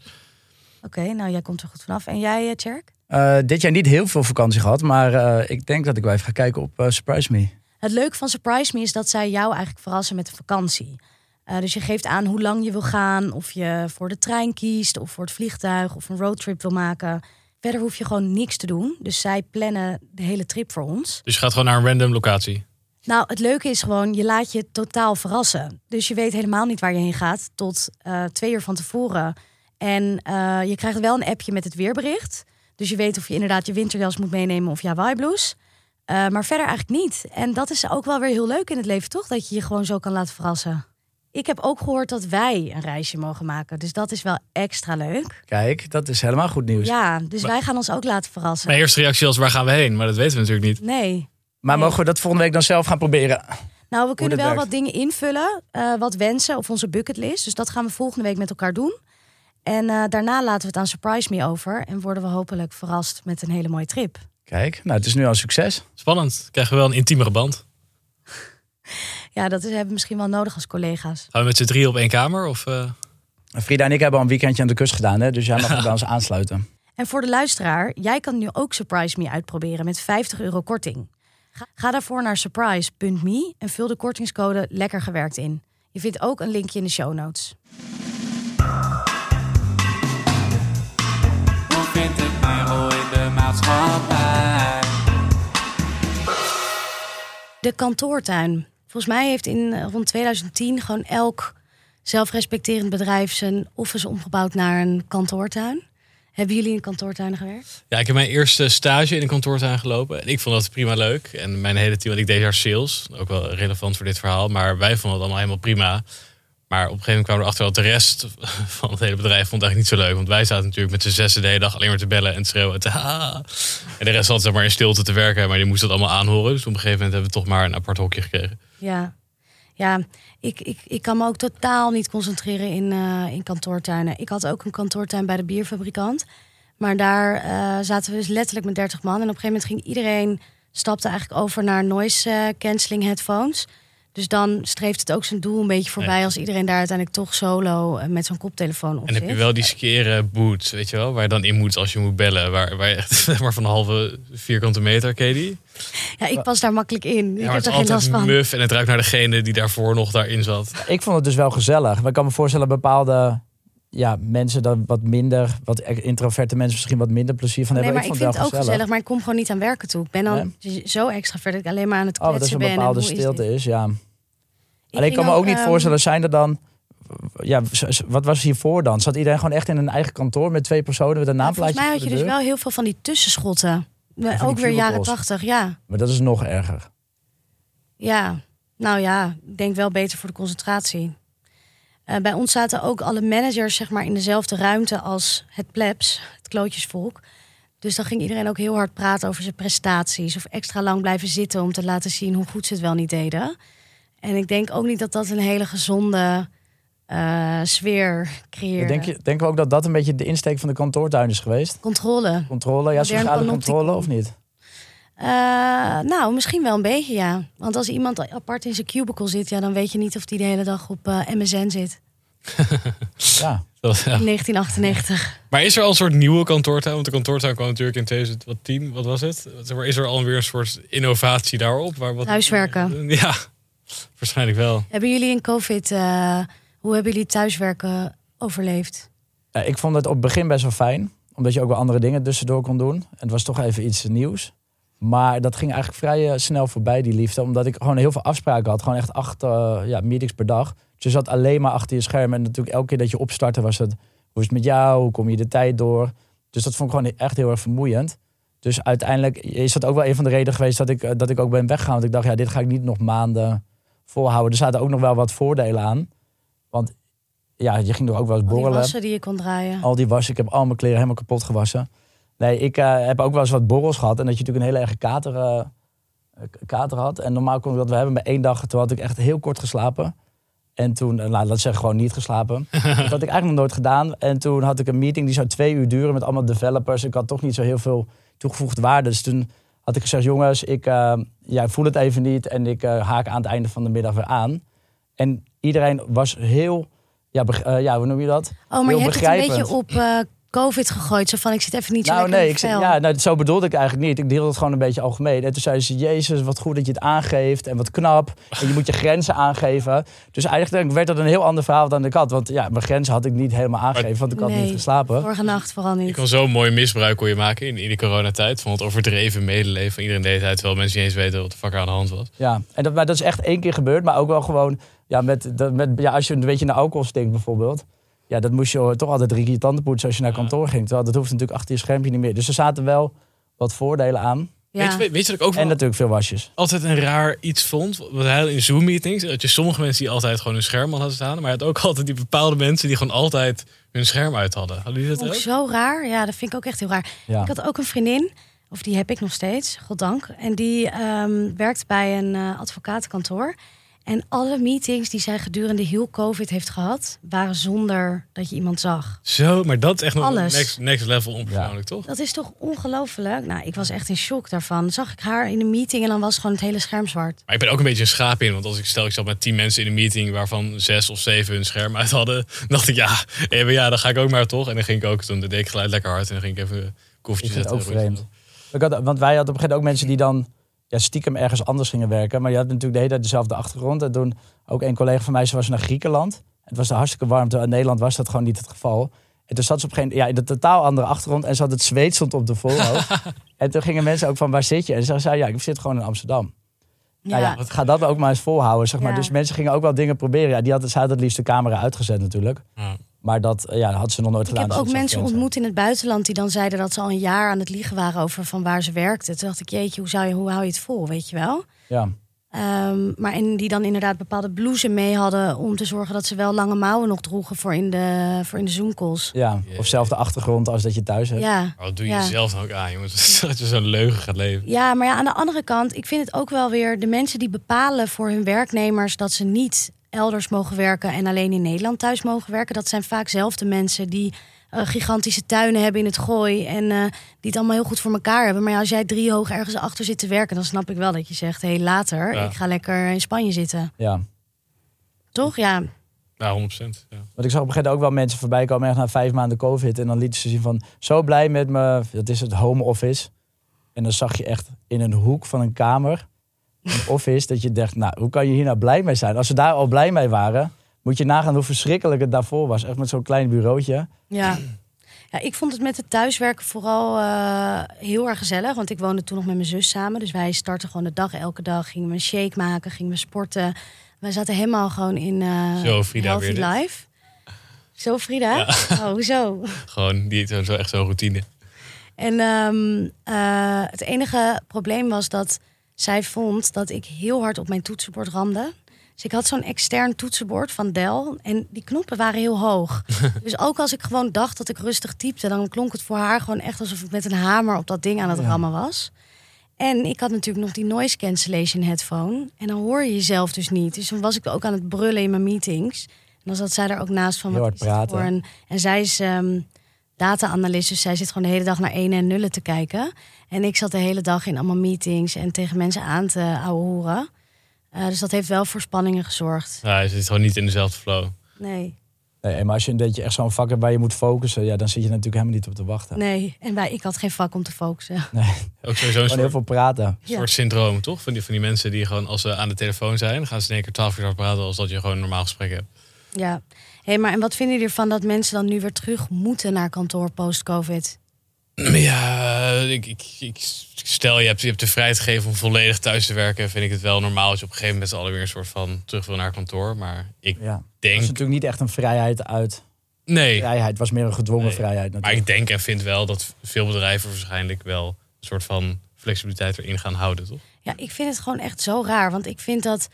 Oké, nou jij komt er goed vanaf. En jij, Tjerk?
Eh, dit jaar niet heel veel vakantie gehad, maar eh, ik denk dat ik wel even ga kijken op eh, Surprise Me.
Het leuke van Surprise Me is dat zij jou eigenlijk verrassen met een vakantie. Eh, dus je geeft aan hoe lang je wil gaan, of je voor de trein kiest, of voor het vliegtuig, of een roadtrip wil maken. Verder hoef je gewoon niks te doen. Dus zij plannen de hele trip voor ons.
dus je gaat gewoon naar een random locatie.
Nou, het leuke is gewoon, je laat je totaal verrassen. Dus je weet helemaal niet waar je heen gaat tot eh, twee uur van tevoren. En eh, je krijgt wel een appje met het weerbericht. Dus je weet of je inderdaad je winterjas moet meenemen of je Hawaii blues. Eh, maar verder eigenlijk niet. En dat is ook wel weer heel leuk in het leven, toch? Dat je je gewoon zo kan laten verrassen. Ik heb ook gehoord dat wij een reisje mogen maken. Dus dat is wel extra leuk.
Kijk, dat is helemaal goed nieuws.
Ja, dus wij gaan ons ook laten verrassen.
Mijn eerste reactie was, waar gaan we heen? Maar dat weten we natuurlijk niet.
Nee.
Maar
Nee.
mogen we dat volgende week dan zelf gaan proberen?
Nou, we kunnen wel
werkt.
wat dingen invullen, eh, wat wensen of onze bucketlist. Dus dat gaan we volgende week met elkaar doen. En eh, daarna laten we het aan Surprise Me over. En worden we hopelijk verrast met een hele mooie trip.
Kijk, nou, het is nu al een succes.
Spannend. Krijgen we wel een intiemere band.
Ja, dat is, hebben we misschien wel nodig als collega's.
Gaan we met z'n drie op één kamer? Of, eh,
Frida en ik hebben al een weekendje aan de kust gedaan, hè? dus jij mag bij ons aansluiten.
En voor de luisteraar, jij kan nu ook Surprise Me uitproberen met 50 euro korting. Ga, ga daarvoor naar surprise.me en vul de kortingscode Lekker Gewerkt in. Je vindt ook een linkje in de show notes. De kantoortuin. Volgens mij heeft in eh, rond 2010 gewoon elk zelfrespecterend bedrijf zijn office omgebouwd naar een kantoortuin. Hebben jullie in kantoortuinen gewerkt?
Ja, ik heb mijn eerste stage in een kantoortuin gelopen. En ik vond dat prima leuk. En mijn hele team, want ik deed daar sales. Ook wel relevant voor dit verhaal. Maar wij vonden het allemaal helemaal prima. Maar op een gegeven moment kwamen we erachter dat de rest van het hele bedrijf vond het eigenlijk niet zo leuk. Want wij zaten natuurlijk met z'n zessen de hele dag alleen maar te bellen en te schreeuwen. En de rest zat zeg maar in stilte te werken. Maar die moest dat allemaal aanhoren. Dus op een gegeven moment hebben we toch maar een apart hokje gekregen.
Ja, ja ik, ik, ik kan me ook totaal niet concentreren in, eh, in kantoortuinen. Ik had ook een kantoortuin bij de bierfabrikant. Maar daar eh, zaten we dus letterlijk met 30 man. En op een gegeven moment ging iedereen, stapte eigenlijk over naar noise eh, cancelling headphones. Dus dan streeft het ook zijn doel een beetje voorbij
Ja.
als iedereen daar uiteindelijk toch solo eh, met zo'n koptelefoon op
En heb
zit.
je wel die skeren boots, weet je wel? Waar je dan in moet als je moet bellen. Waar, waar je echt maar van een halve vierkante meter, ken je die?
Ja, ik pas daar makkelijk in.
Ja,
ik heb er
is
geen last
altijd
van.
muf en het ruikt naar degene die daarvoor nog daarin zat.
Ik vond het dus wel gezellig. Maar ik kan me voorstellen bepaalde ja, mensen dan wat minder, wat introverte mensen misschien wat minder plezier van
Nee,
hebben.
maar ik, vind het ook gezellig. maar ik kom gewoon niet aan werken toe. Ik ben dan zo extra dat ik alleen maar aan het
Oh, dat
kletsen
is een
ben. en
bepaalde
hoe is
stilte
dit?
is, ja. Alleen ik kan me ook niet
ehm,
voorstellen, zijn er dan... Ja, wat was hiervoor dan? Zat iedereen gewoon echt in een eigen kantoor met twee personen met een naamplaatje
Volgens mij had je
de
dus wel heel veel van die tussenschotten. ook weer jaren tachtig, ja.
Maar dat is nog erger.
Ja, nou ja, ik denk wel beter voor de concentratie. Eh, bij ons zaten ook alle managers zeg maar, in dezelfde ruimte als het plebs, het klootjesvolk. Dus dan ging iedereen ook heel hard praten over zijn prestaties. Of extra lang blijven zitten om te laten zien hoe goed ze het wel niet deden. En ik denk ook niet dat dat een hele gezonde eh, sfeer creëren.
Denk je, denken we ook dat dat een beetje de insteek van de kantoortuin is geweest?
Controle.
Controle, ja, sociale controle of niet?
Eh, nou, misschien wel een beetje, ja. Want als iemand apart in zijn cubicle zit, ja, dan weet je niet of die de hele dag op eh, MSN zit.
Ja.
Dat- ja.
In 1998.
Maar is er al een soort nieuwe kantoortuin? Want de kantoortuin kwam natuurlijk in 2010, wat was het? Is er alweer een soort innovatie daarop? Waar wat...
Thuiswerken.
Ja, waarschijnlijk wel.
Hebben jullie in COVID, eh, hoe hebben jullie thuiswerken overleefd?
Ja, ik vond het op het begin best wel fijn. Omdat je ook wel andere dingen tussendoor kon doen. En het was toch even iets nieuws. Maar dat ging eigenlijk vrij eh, snel voorbij, die liefde. Omdat ik gewoon heel veel afspraken had. Gewoon echt acht eh, ja, meetings per dag. Dus je zat alleen maar achter je scherm. En natuurlijk elke keer dat je opstartte was het... Hoe is het met jou? Hoe kom je de tijd door? Dus dat vond ik gewoon echt heel erg vermoeiend. Dus uiteindelijk is dat ook wel een van de redenen geweest... dat ik, dat ik ook ben weggegaan. Want ik dacht, ja, dit ga ik niet nog maanden volhouden. Er zaten ook nog wel wat voordelen aan. Want ja, je ging er ook wel eens
Al die
borrelen.
wassen die je kon draaien.
Al die was, ik heb al mijn kleren helemaal kapot gewassen. Nee, ik eh, heb ook wel eens wat borrels gehad. En dat je natuurlijk een hele erge kater, eh, kater had. En normaal kon ik dat we hebben bij één dag. Toen had ik echt heel kort geslapen. En toen, eh, nou, laat ik zeggen, gewoon niet geslapen. dat had ik eigenlijk nog nooit gedaan. En toen had ik een meeting die zou twee uur duren met allemaal developers. Ik had toch niet zo heel veel toegevoegde waarde. Dus toen had ik gezegd, jongens, ik, eh, ja, voel het even niet. En ik eh, haak aan het einde van de middag weer aan. En iedereen was heel, ja, eh, ja hoe noem je dat?
Oh, maar
heel
je hebt het een beetje op COVID gegooid. Zo van, ik zit even niet zo
Nou,
lekker
nee,
in
ik
het
zei, ja, nou, zo bedoelde ik eigenlijk niet. Ik deelde het gewoon een beetje algemeen. En toen zeiden ze, Jezus, wat goed dat je het aangeeft. En wat knap. En je moet je grenzen aangeven. Dus eigenlijk werd dat een heel ander verhaal dan ik had. Want ja, mijn grenzen had ik niet helemaal aangegeven. Want ik had niet geslapen.
Vorige nacht vooral
Je
niet.
kan zo'n mooi misbruik kon je maken in, in de coronatijd. Van het overdreven medeleven van iedereen de hele tijd. Terwijl mensen niet eens weten wat de fuck er aan de hand was.
Ja, en dat, maar dat is echt één keer gebeurd. Maar ook wel gewoon, ja, met, dat- met, ja, als je een beetje naar alcohol stinkt bijvoorbeeld. Ja, dat moest je toch altijd drie keer tanden poetsen als je naar kantoor ging. Terwijl dat hoeft natuurlijk achter je schermpje niet meer. Dus er zaten wel wat voordelen aan.
Ja.
Weet, je, weet je dat ik ook wel
En natuurlijk veel wasjes.
altijd een raar iets vond? Wat hij in Zoom-meetings. Dat je sommige mensen die altijd gewoon hun scherm hadden staan. Maar je had ook altijd die bepaalde mensen die gewoon altijd hun scherm uit hadden. Hadden jullie dat
Ook zo raar. Ja, dat vind ik ook echt heel raar.
Ja.
Ik had ook een vriendin, of die heb ik nog steeds, goddank. En die ehm, werkt bij een eh, advocatenkantoor. En alle meetings die zij gedurende heel COVID heeft gehad, waren zonder dat je iemand zag.
Zo, maar dat is echt nog
Alles.
next, next level onpersoonlijk, toch?
Dat is toch ongelooflijk? Nou, ik was echt in shock daarvan. Zag ik haar in een meeting en dan was gewoon het hele scherm zwart.
Maar ik ben ook een beetje een schaap in. Want als ik stel, ik zat met tien mensen in een meeting... waarvan zes of zeven hun scherm uit hadden... dan dacht ik, ja, even, ja, dan ga ik ook maar toch. En dan ging ik ook, toen deed ik geluid lekker hard... en dan ging ik even koffietje zetten.
ook vreemd. Ik had, want wij hadden op een gegeven moment ook mensen die dan ja, stiekem ergens anders gingen werken. Maar je had natuurlijk de hele tijd dezelfde achtergrond. En toen ook een collega van mij, ze was naar Griekenland. Het was er hartstikke warm. terwijl In Nederland was dat gewoon niet het geval. En toen zat ze op een gegeven moment ja, in een totaal andere achtergrond. En ze had het zweet stond op de voorhoofd. en toen gingen mensen ook van, waar zit je? En ze zei, ja, ik zit gewoon in Amsterdam.
Ja,
Nou ja, ga dat ook maar eens volhouden, zeg maar.
Ja.
Dus mensen gingen ook wel dingen proberen. Ja, die hadden, ze hadden het liefst de camera uitgezet natuurlijk.
Ja.
Maar dat eh, ja, had ze nog nooit
ik
gedaan.
heb
dus
ook mensen ontmoet in het buitenland die dan zeiden dat ze al een jaar aan het liegen waren over van waar ze werkten. Toen dacht ik, jeetje, hoe, zou je, hoe hou je het vol, weet je wel?
Ja.
Ehm, maar en die dan inderdaad bepaalde blouses mee hadden om te zorgen dat ze wel lange mouwen nog droegen voor in de, voor in de Zoom-calls.
ja, of zelf de achtergrond als dat je thuis hebt.
Ja.
Maar wat doe je
Ja.
jezelf dan ook aan, jongens? Dat je zo'n leugen gaat leven.
ja, maar ja, aan de andere kant, ik vind het ook wel weer de mensen die bepalen voor hun werknemers dat ze niet elders mogen werken en alleen in Nederland thuis mogen werken. Dat zijn vaak zelf de mensen die eh, gigantische tuinen hebben in het gooi en eh, die het allemaal heel goed voor elkaar hebben. Maar ja, als jij drie hoog ergens achter zit te werken, dan snap ik wel dat je zegt, hé, hey, later,
Ja.
ik ga lekker in Spanje zitten.
ja.
Toch? Ja.
Nou, 100%. Ja.
Want ik zag op een gegeven moment ook wel mensen voorbij komen echt na vijf maanden COVID. En dan lieten ze zien van zo blij met me. Dat is het home office. En dan zag je echt in een hoek van een kamer, een office, dat je dacht, nou, hoe kan je hier nou blij mee zijn? Als ze daar al blij mee waren, moet je nagaan hoe verschrikkelijk het daarvoor was. Echt met zo'n klein bureautje.
Ja. ja, ik vond het met het thuiswerken vooral eh, heel erg gezellig. Want ik woonde toen nog met mijn zus samen. Dus wij startten gewoon de dag elke dag. Gingen we een shake maken, gingen we sporten. Wij zaten helemaal gewoon in eh
Zo, Frida,
Healthy
weer dit.
Life. Zo, Frida? Oh, hoezo?
Gewoon die, zo, zo echt zo'n routine.
En ehm, eh, het enige probleem was dat zij vond dat ik heel hard op mijn toetsenbord ramde. Dus ik had zo'n extern toetsenbord van Dell en die knoppen waren heel hoog. dus ook als ik gewoon dacht dat ik rustig typte, dan klonk het voor haar gewoon echt alsof ik met een hamer op dat ding aan het rammen was. En ik had natuurlijk nog die noise cancellation headphone. En dan hoor je jezelf dus niet. Dus dan was ik ook aan het brullen in mijn meetings. En dan zat zij er ook naast van
Heel
wat is
praten.
voor een- En zij is ehm data-analyst, dus zij zit gewoon de hele dag naar ene en nullen te kijken. En ik zat de hele dag in allemaal meetings en tegen mensen aan te horen. dus dat heeft wel voor spanningen gezorgd.
Ja, hij zit gewoon niet in dezelfde flow.
Nee,
Nee, maar als je, dat je echt zo'n vak hebt waar je moet focussen, ja, dan zit je natuurlijk helemaal niet op te wachten.
nee. En wij, ik had geen vak om te focussen.
Ook sowieso een
Gewoon heel
soort,
veel praten.
Ja.
soort syndroom, toch? Van die, van die mensen die gewoon als ze aan de telefoon zijn, gaan ze in één keer twaalf uur praten als dat je gewoon een normaal gesprek hebt.
Ja. Hey, maar en wat vinden jullie ervan dat mensen dan nu weer terug moeten naar kantoor post-covid?
Ja, ik, ik, ik stel je hebt, je hebt de vrijheid gegeven om volledig thuis te werken. Vind ik het wel normaal als je op een gegeven moment met z'n allen weer een soort van terug wil naar kantoor. Maar ik
Ja. Dat
denk.
is natuurlijk niet echt een vrijheid uit.
Nee,
Vrijheid het was meer een gedwongen
Nee.
vrijheid
maar
natuurlijk.
ik denk en vind wel dat veel bedrijven waarschijnlijk wel een soort van flexibiliteit erin gaan houden, toch?
Ja, ik vind het gewoon echt zo raar. Want ik vind dat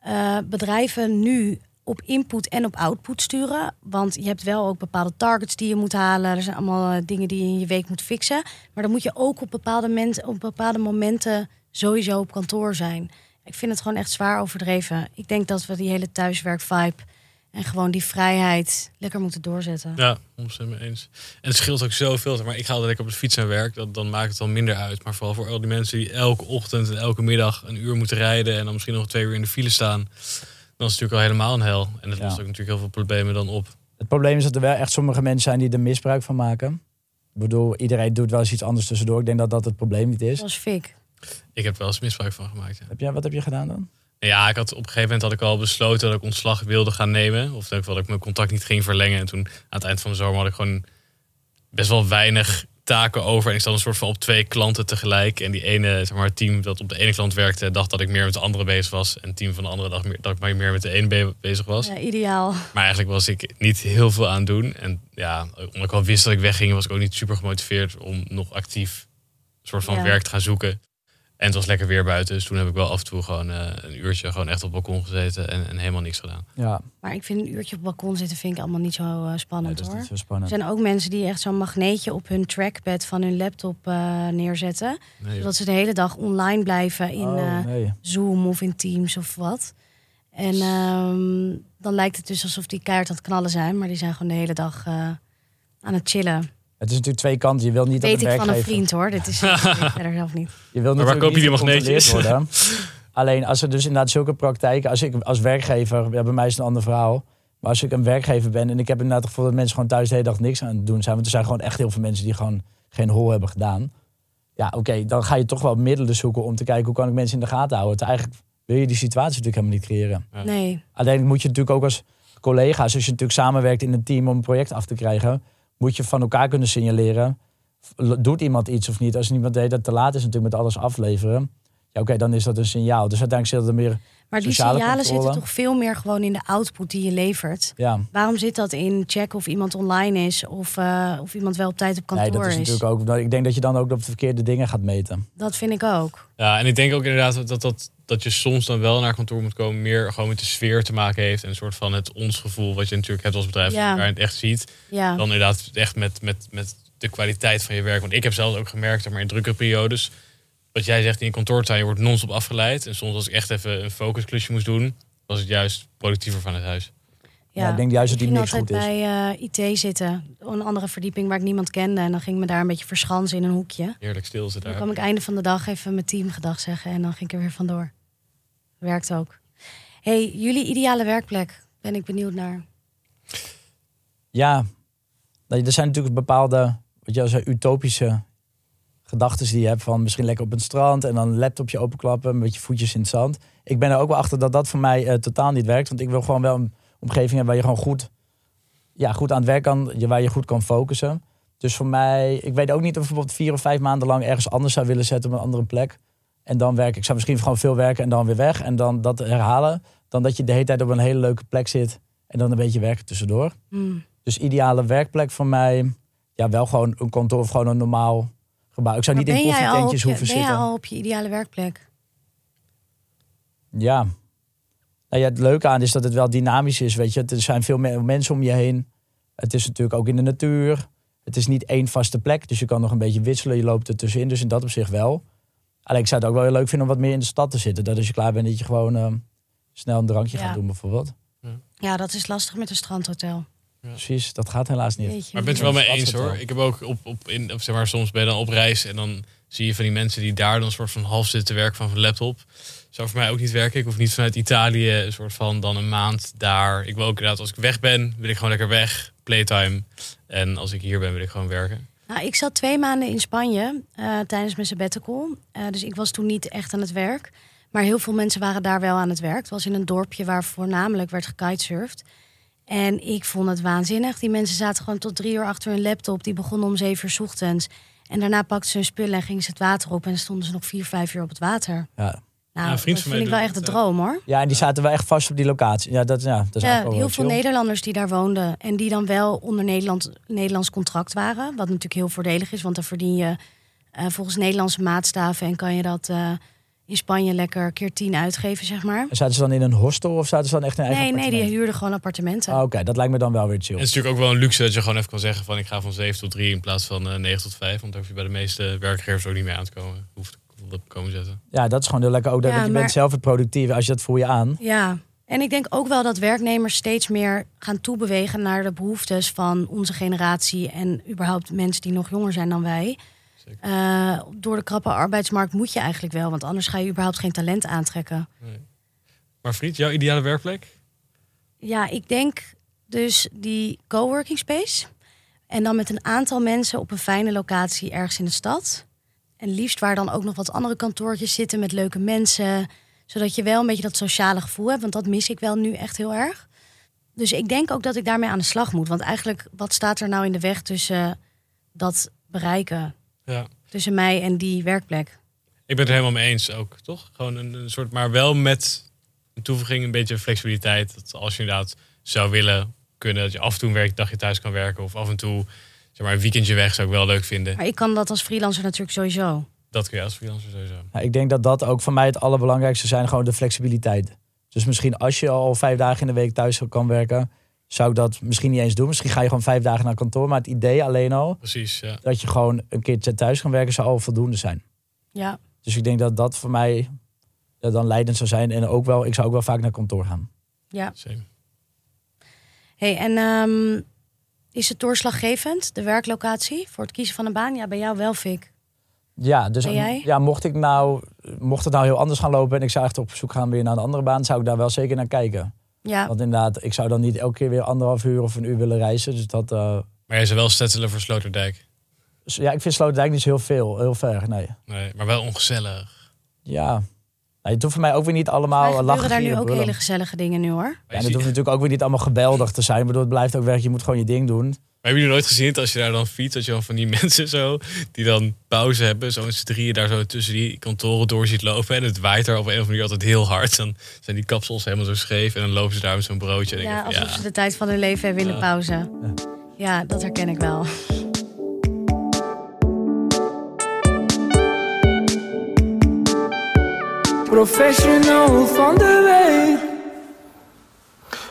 eh, bedrijven nu op input en op output sturen. Want je hebt wel ook bepaalde targets die je moet halen. Er zijn allemaal eh, dingen die je in je week moet fixen. Maar dan moet je ook op bepaalde, momenten, op bepaalde momenten sowieso op kantoor zijn. Ik vind het gewoon echt zwaar overdreven. Ik denk dat we die hele thuiswerk-vibe en gewoon die vrijheid lekker moeten doorzetten.
Ja, 100% mee eens. En het scheelt ook zoveel. Maar ik ga altijd lekker op de fiets naar werk. Dat, dan maakt het dan minder uit. Maar vooral voor al die mensen die elke ochtend en elke middag een uur moeten rijden. En dan misschien nog twee uur in de file staan. Dan is het natuurlijk al helemaal een hel. En dat
Ja.
lost ook natuurlijk heel veel problemen dan op.
Het probleem is dat er wel echt sommige mensen zijn die er misbruik van maken. Ik bedoel, iedereen doet wel eens iets anders tussendoor. Ik denk dat dat het probleem niet is.
Zoals Fik.
Ik heb er wel eens misbruik van gemaakt. Ja.
Heb jij, wat heb je gedaan dan?
Ja, ik had op een gegeven moment had ik al besloten dat ik ontslag wilde gaan nemen. Of dat ik, dat ik mijn contract niet ging verlengen. En toen aan het eind van de zomer had ik gewoon best wel weinig taken over. En ik zat een soort van op twee klanten tegelijk. En die ene, zeg maar, het team dat op de ene klant werkte, dacht dat ik meer met de andere bezig was. En het team van de andere dacht meer, dat ik maar meer met de ene be- bezig was.
Ja, ideaal.
Maar eigenlijk was ik niet heel veel aan het doen. En ja, omdat ik al wist dat ik wegging, was ik ook niet super gemotiveerd om nog actief een soort van
Ja.
werk te gaan zoeken. En het was lekker weer buiten. Dus toen heb ik wel af en toe gewoon eh, een uurtje gewoon echt op het balkon gezeten en, en helemaal niks gedaan.
Ja,
Maar ik vind een uurtje op het balkon zitten vind ik allemaal niet zo eh,
nee,
spannend
dat is
hoor.
niet zo
Er
spannend.
zijn ook mensen die echt zo'n magneetje op hun trackpad van hun laptop eh, neerzetten.
Nee,
Zodat ze de hele dag online blijven in
Oh,
eh,
nee.
Zoom of in Teams of wat. En ehm, dan lijkt het dus alsof die keihard aan het knallen zijn. Maar die zijn gewoon de hele dag eh, aan het chillen.
Het is natuurlijk twee kanten. Je wil niet dat
Weet
een
ik van een
werkgever...
vriend hoor. Dit is weet verder zelf niet.
Je wil
Maar waar koop je die
niet
magneetjes?
worden. Alleen als er dus inderdaad zulke praktijken... Als ik als werkgever... Ja, bij mij is het een ander verhaal. Maar als ik een werkgever ben... En ik heb inderdaad het gevoel dat mensen gewoon thuis de hele dag niks aan het doen zijn. Want er zijn gewoon echt heel veel mensen die gewoon geen hol hebben gedaan. Ja, oké. dan ga je toch wel middelen zoeken om te kijken... Hoe kan ik mensen in de gaten houden? Want eigenlijk wil je die situatie natuurlijk helemaal niet creëren.
Ja.
Nee.
Alleen moet je natuurlijk ook als collega's... Als je natuurlijk samenwerkt in een team om een project af te krijgen... Moet je van elkaar kunnen signaleren... Doet iemand iets of niet? Als iemand deed dat te laat is natuurlijk met alles afleveren... Ja, oké, dan is dat een signaal. Dus uiteindelijk zit er meer...
Maar die
Sociale
signalen
controle.
zitten toch veel meer gewoon in de output die je levert.
Ja,
Waarom zit dat in check of iemand online is of, eh, of iemand wel op tijd op kantoor
nee, dat is, natuurlijk ook... nou, Ik denk dat je dan ook op de verkeerde dingen gaat meten.
Dat vind ik ook.
Ja, en ik denk ook inderdaad dat, dat, dat, je soms dan wel naar kantoor moet komen, meer gewoon met de sfeer te maken heeft. En een soort van het ons gevoel, wat je natuurlijk hebt als bedrijf,
Ja.
waar je het echt ziet.
Ja.
Dan inderdaad echt met, met, met de kwaliteit van je werk. Want ik heb zelf ook gemerkt, maar in drukke periodes, wat jij zegt in je kantoortuin, je wordt non-stop afgeleid. En soms als ik echt even een focusklusje moest doen, was het juist productiever van het huis.
Ja, ik denk juist dat die
ging
mix
altijd
goed is.
bij eh, IT zitten. Een andere verdieping waar ik niemand kende. En dan ging ik me daar een beetje verschansen in een hoekje.
Heerlijk stilte
Dan
daar.
kwam ik einde van de dag even mijn team gedag zeggen. En dan ging ik er weer vandoor. Werkt ook. hey, jullie ideale werkplek. Ben ik benieuwd naar.
Ja, nou, er zijn natuurlijk bepaalde, wat je zei, utopische gedachten die je hebt van misschien lekker op het strand en dan een laptopje openklappen, een beetje voetjes in het zand. Ik ben er ook wel achter dat dat voor mij eh, totaal niet werkt, want ik wil gewoon wel een omgeving hebben waar je gewoon goed, ja, goed aan het werk kan, je- waar je goed kan focussen. Dus voor mij, ik weet ook niet of ik bijvoorbeeld vier of vijf maanden lang ergens anders zou willen zetten op een andere plek. En dan werken. Ik zou misschien gewoon veel werken en dan weer weg en dan dat herhalen. Dan dat je de hele tijd op een hele leuke plek zit en dan een beetje werken tussendoor.
Hmm.
Dus ideale werkplek voor mij, ja, wel gewoon een kantoor of gewoon een normaal gebouw. Ik zou
Maar
niet in koffietentjes
je,
hoeven
ben jij
zitten.
al op je ideale werkplek?
Ja. Nou ja, het leuke aan is dat het wel dynamisch is, weet je. Er zijn veel me- mensen om je heen. Het is natuurlijk ook in de natuur. Het is niet één vaste plek, dus je kan nog een beetje wisselen. Je loopt er tussenin, dus in dat opzicht wel. Alleen ik zou het ook wel heel leuk vinden om wat meer in de stad te zitten. Dat als je klaar bent, dat je gewoon eh, snel een drankje
Ja.
gaat doen bijvoorbeeld.
Ja, dat is lastig met een strandhotel.
Precies, dat gaat helaas niet.
Jeetje.
Maar ik ben het er wel mee eens hoor. Ik heb ook op, op, in, op zeg maar, soms ben je dan op reis en dan zie je van die mensen die daar dan een soort van half zitten te werken van een laptop. Zou voor mij ook niet werken. Ik hoef niet vanuit Italië een soort van dan een maand daar. Ik wil ook inderdaad, als ik weg ben, wil ik gewoon lekker weg. Playtime. En als ik hier ben, wil ik gewoon werken.
Nou, ik zat twee maanden in Spanje eh, tijdens mijn sabbatical. Eh, dus ik was toen niet echt aan het werk. Maar heel veel mensen waren daar wel aan het werk. Het was in een dorpje waar voornamelijk werd gekitesurfd. En ik vond het waanzinnig. Die mensen zaten gewoon tot drie uur achter hun laptop. Die begonnen om zeven uur ochtends. En daarna pakten ze hun spullen en gingen ze het water op. En stonden ze nog vier, vijf uur op het water.
Ja.
Nou,
Ja, vriend
dat
van
vind
mij
ik wel echt de droom hoor.
ja, en die zaten wel echt vast op die locatie. Ja, dat, ja, dat is
Ja,
eigenlijk
heel veel
chill.
Nederlanders die daar woonden. En die dan wel onder Nederland, Nederlands contract waren. Wat natuurlijk heel voordelig is. Want dan verdien je eh, volgens Nederlandse maatstaven. En kan je dat eh, in Spanje lekker keer tien uitgeven, zeg maar.
En Zaten ze dan in een hostel of zaten ze dan echt in een eigen
Nee, nee, die huurden gewoon appartementen.
Ah, Oké, dat lijkt me dan wel weer chill.
En het is natuurlijk ook wel een luxe dat je gewoon even kan zeggen van ik ga van 7 tot 3 in plaats van eh 9 tot 5. Want daar hoef je bij de meeste werkgevers ook niet mee aan te komen. Hoeft op komen zetten.
Ja, dat is gewoon heel lekker. Ook dat
Ja,
je
maar-
bent zelf het productieve. Als je dat voel je aan.
Ja, en ik denk ook wel dat werknemers steeds meer gaan toebewegen naar de behoeftes van onze generatie en überhaupt mensen die nog jonger zijn dan wij.
Zeker.
Eh, door de krappe arbeidsmarkt moet je eigenlijk wel, want anders ga je überhaupt geen talent aantrekken.
Maar Friet, jouw ideale werkplek?
Ja, ik denk dus die coworking space. En dan met een aantal mensen op een fijne locatie ergens in de stad. En liefst waar dan ook nog wat andere kantoortjes zitten met leuke mensen. Zodat je wel een beetje dat sociale gevoel hebt. Want dat mis ik wel nu echt heel erg. Dus ik denk ook dat ik daarmee aan de slag moet. Want eigenlijk, wat staat er nou in de weg tussen dat bereiken?
Ja.
Tussen mij en die werkplek?
Ik ben het er helemaal mee eens ook, toch? Gewoon een, een soort, maar wel met een toevoeging, een beetje flexibiliteit. Dat als je inderdaad zou willen kunnen, dat je af en toe een werkdagje thuis kan werken. Of af en toe zeg maar, een weekendje weg zou ik wel leuk vinden.
Maar ik kan dat als freelancer natuurlijk sowieso.
Dat kun je als freelancer sowieso.
Nou, ik denk dat dat ook voor mij het allerbelangrijkste zijn. Gewoon de flexibiliteit. Dus misschien als je al vijf dagen in de week thuis kan werken. Zou ik dat misschien niet eens doen. Misschien ga je gewoon vijf dagen naar kantoor. Maar het idee alleen al
Precies, ja.
dat je gewoon een keertje thuis kan werken. Zou al voldoende zijn.
Ja,
Dus ik denk dat dat voor mij ja, dan leidend zou zijn. En ook wel, ik zou ook wel vaak naar kantoor gaan.
ja.
Same.
Hey, en ehm, is het doorslaggevend, de werklocatie, voor het kiezen van een baan? Ja, bij jou wel, Fik.
Ja, dus
jij?
ja, mocht ik nou, mocht het nou heel anders gaan lopen en ik zou echt op zoek gaan weer naar een andere baan, zou ik daar wel zeker naar kijken.
Ja,
Want inderdaad, ik zou dan niet elke keer weer anderhalf uur of een uur willen reizen. Dus dat, eh,
Maar jij zou wel stettelen voor Sloterdijk.
ja, ik vind Sloterdijk niet zo heel veel, heel ver, nee.
Nee, maar wel ongezellig.
Ja, nou, het hoeft voor mij ook weer niet
maar
allemaal
er
lachen.
gebeuren daar nu ook hele gezellige dingen nu, hoor.
Ja, en het hoeft natuurlijk ook weer niet allemaal geweldig te zijn. Waardoor het blijft ook werk. Je moet gewoon je ding doen.
Maar hebben jullie nooit gezien dat als je daar dan fietst, dat je dan van die mensen zo, die dan pauze hebben, zo in z'n drieën daar zo tussen die kantoren door ziet lopen en het waait er op een of andere manier altijd heel hard. Dan zijn die kapsels helemaal zo scheef en dan lopen ze daar met zo'n broodje. En
Ja,
denk ik van,
alsof ze de tijd van hun leven hebben in de pauze. Ja, dat herken ik wel.
Professional van de week.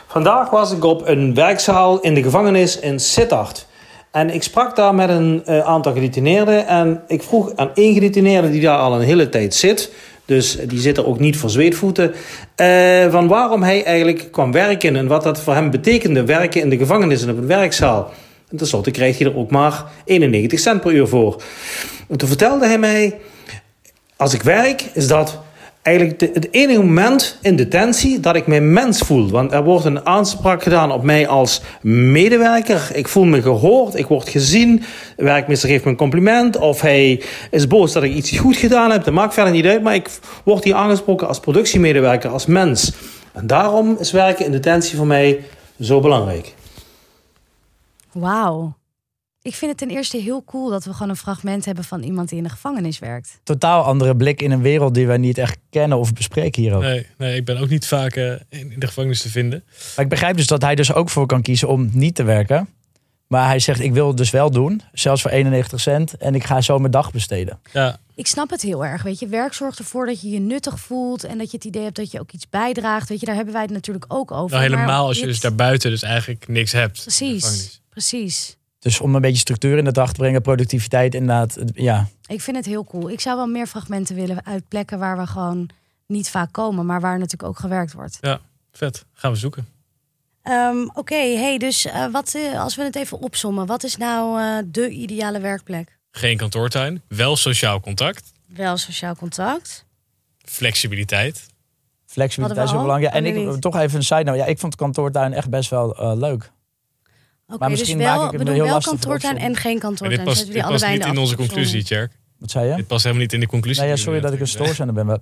Vandaag was ik op een werkzaal in de gevangenis in Sittard. En ik sprak daar met een eh, aantal gedetineerden. En ik vroeg aan één gedetineerde die daar al een hele tijd zit. Dus die zit er ook niet voor zweetvoeten. eh, van waarom hij eigenlijk kwam werken. En wat dat voor hem betekende werken in de gevangenis en op een werkzaal. En tenslotte kreeg hij er ook maar 91 cent per uur voor. En toen vertelde hij mij. Als ik werk, is dat eigenlijk het enige moment in detentie dat ik mij mens voel. Want er wordt een aanspraak gedaan op mij als medewerker. Ik voel me gehoord, ik word gezien. De werkmeester geeft me een compliment. Of hij is boos dat ik iets goed gedaan heb. Dat maakt verder niet uit. Maar ik word hier aangesproken als productiemedewerker, als mens. En daarom is werken in detentie voor mij zo belangrijk.
Wauw. Ik vind het ten eerste heel cool dat we gewoon een fragment hebben van iemand die in de gevangenis werkt.
Totaal andere blik in een wereld die wij niet echt kennen of bespreken hier ook.
Nee, nee, ik ben ook niet vaak eh, in de gevangenis te vinden.
Maar ik begrijp dus dat hij dus ook voor kan kiezen om niet te werken. Maar hij zegt, ik wil het dus wel doen. Zelfs voor 91 cent. En ik ga zo mijn dag besteden.
Ja,
Ik snap het heel erg. Weet je, werk zorgt ervoor dat je je nuttig voelt en dat je het idee hebt dat je ook iets bijdraagt. Weet je, daar hebben wij het natuurlijk ook over.
nou helemaal
Maar
als je
dit-
dus daarbuiten dus eigenlijk niks hebt.
Precies, precies.
Dus om een beetje structuur in de dag te brengen, productiviteit inderdaad. Ja,
Ik vind het heel cool. Ik zou wel meer fragmenten willen uit plekken waar we gewoon niet vaak komen, maar waar natuurlijk ook gewerkt wordt.
Ja, vet. Gaan we zoeken.
Ehm, Oké, hey, dus eh, wat, eh, als we het even opsommen. Wat is nou eh, de ideale werkplek?
Geen kantoortuin, wel sociaal contact,
Wel sociaal contact.
flexibiliteit.
Flexibiliteit is heel belangrijk. En ik, toch even een side note. Ja, ik vond kantoortuin echt best wel eh, leuk. Maar
dus
misschien
wel,
maak ik het
we
heel
wel kantoortuin en geen
Maar
kantoortuin.
dit past, dit past niet in onze conclusie, Tjerk.
Wat zei je?
Dit past helemaal niet in de conclusie.
Nee, ja, sorry dat ik een stoorzender ben. Maar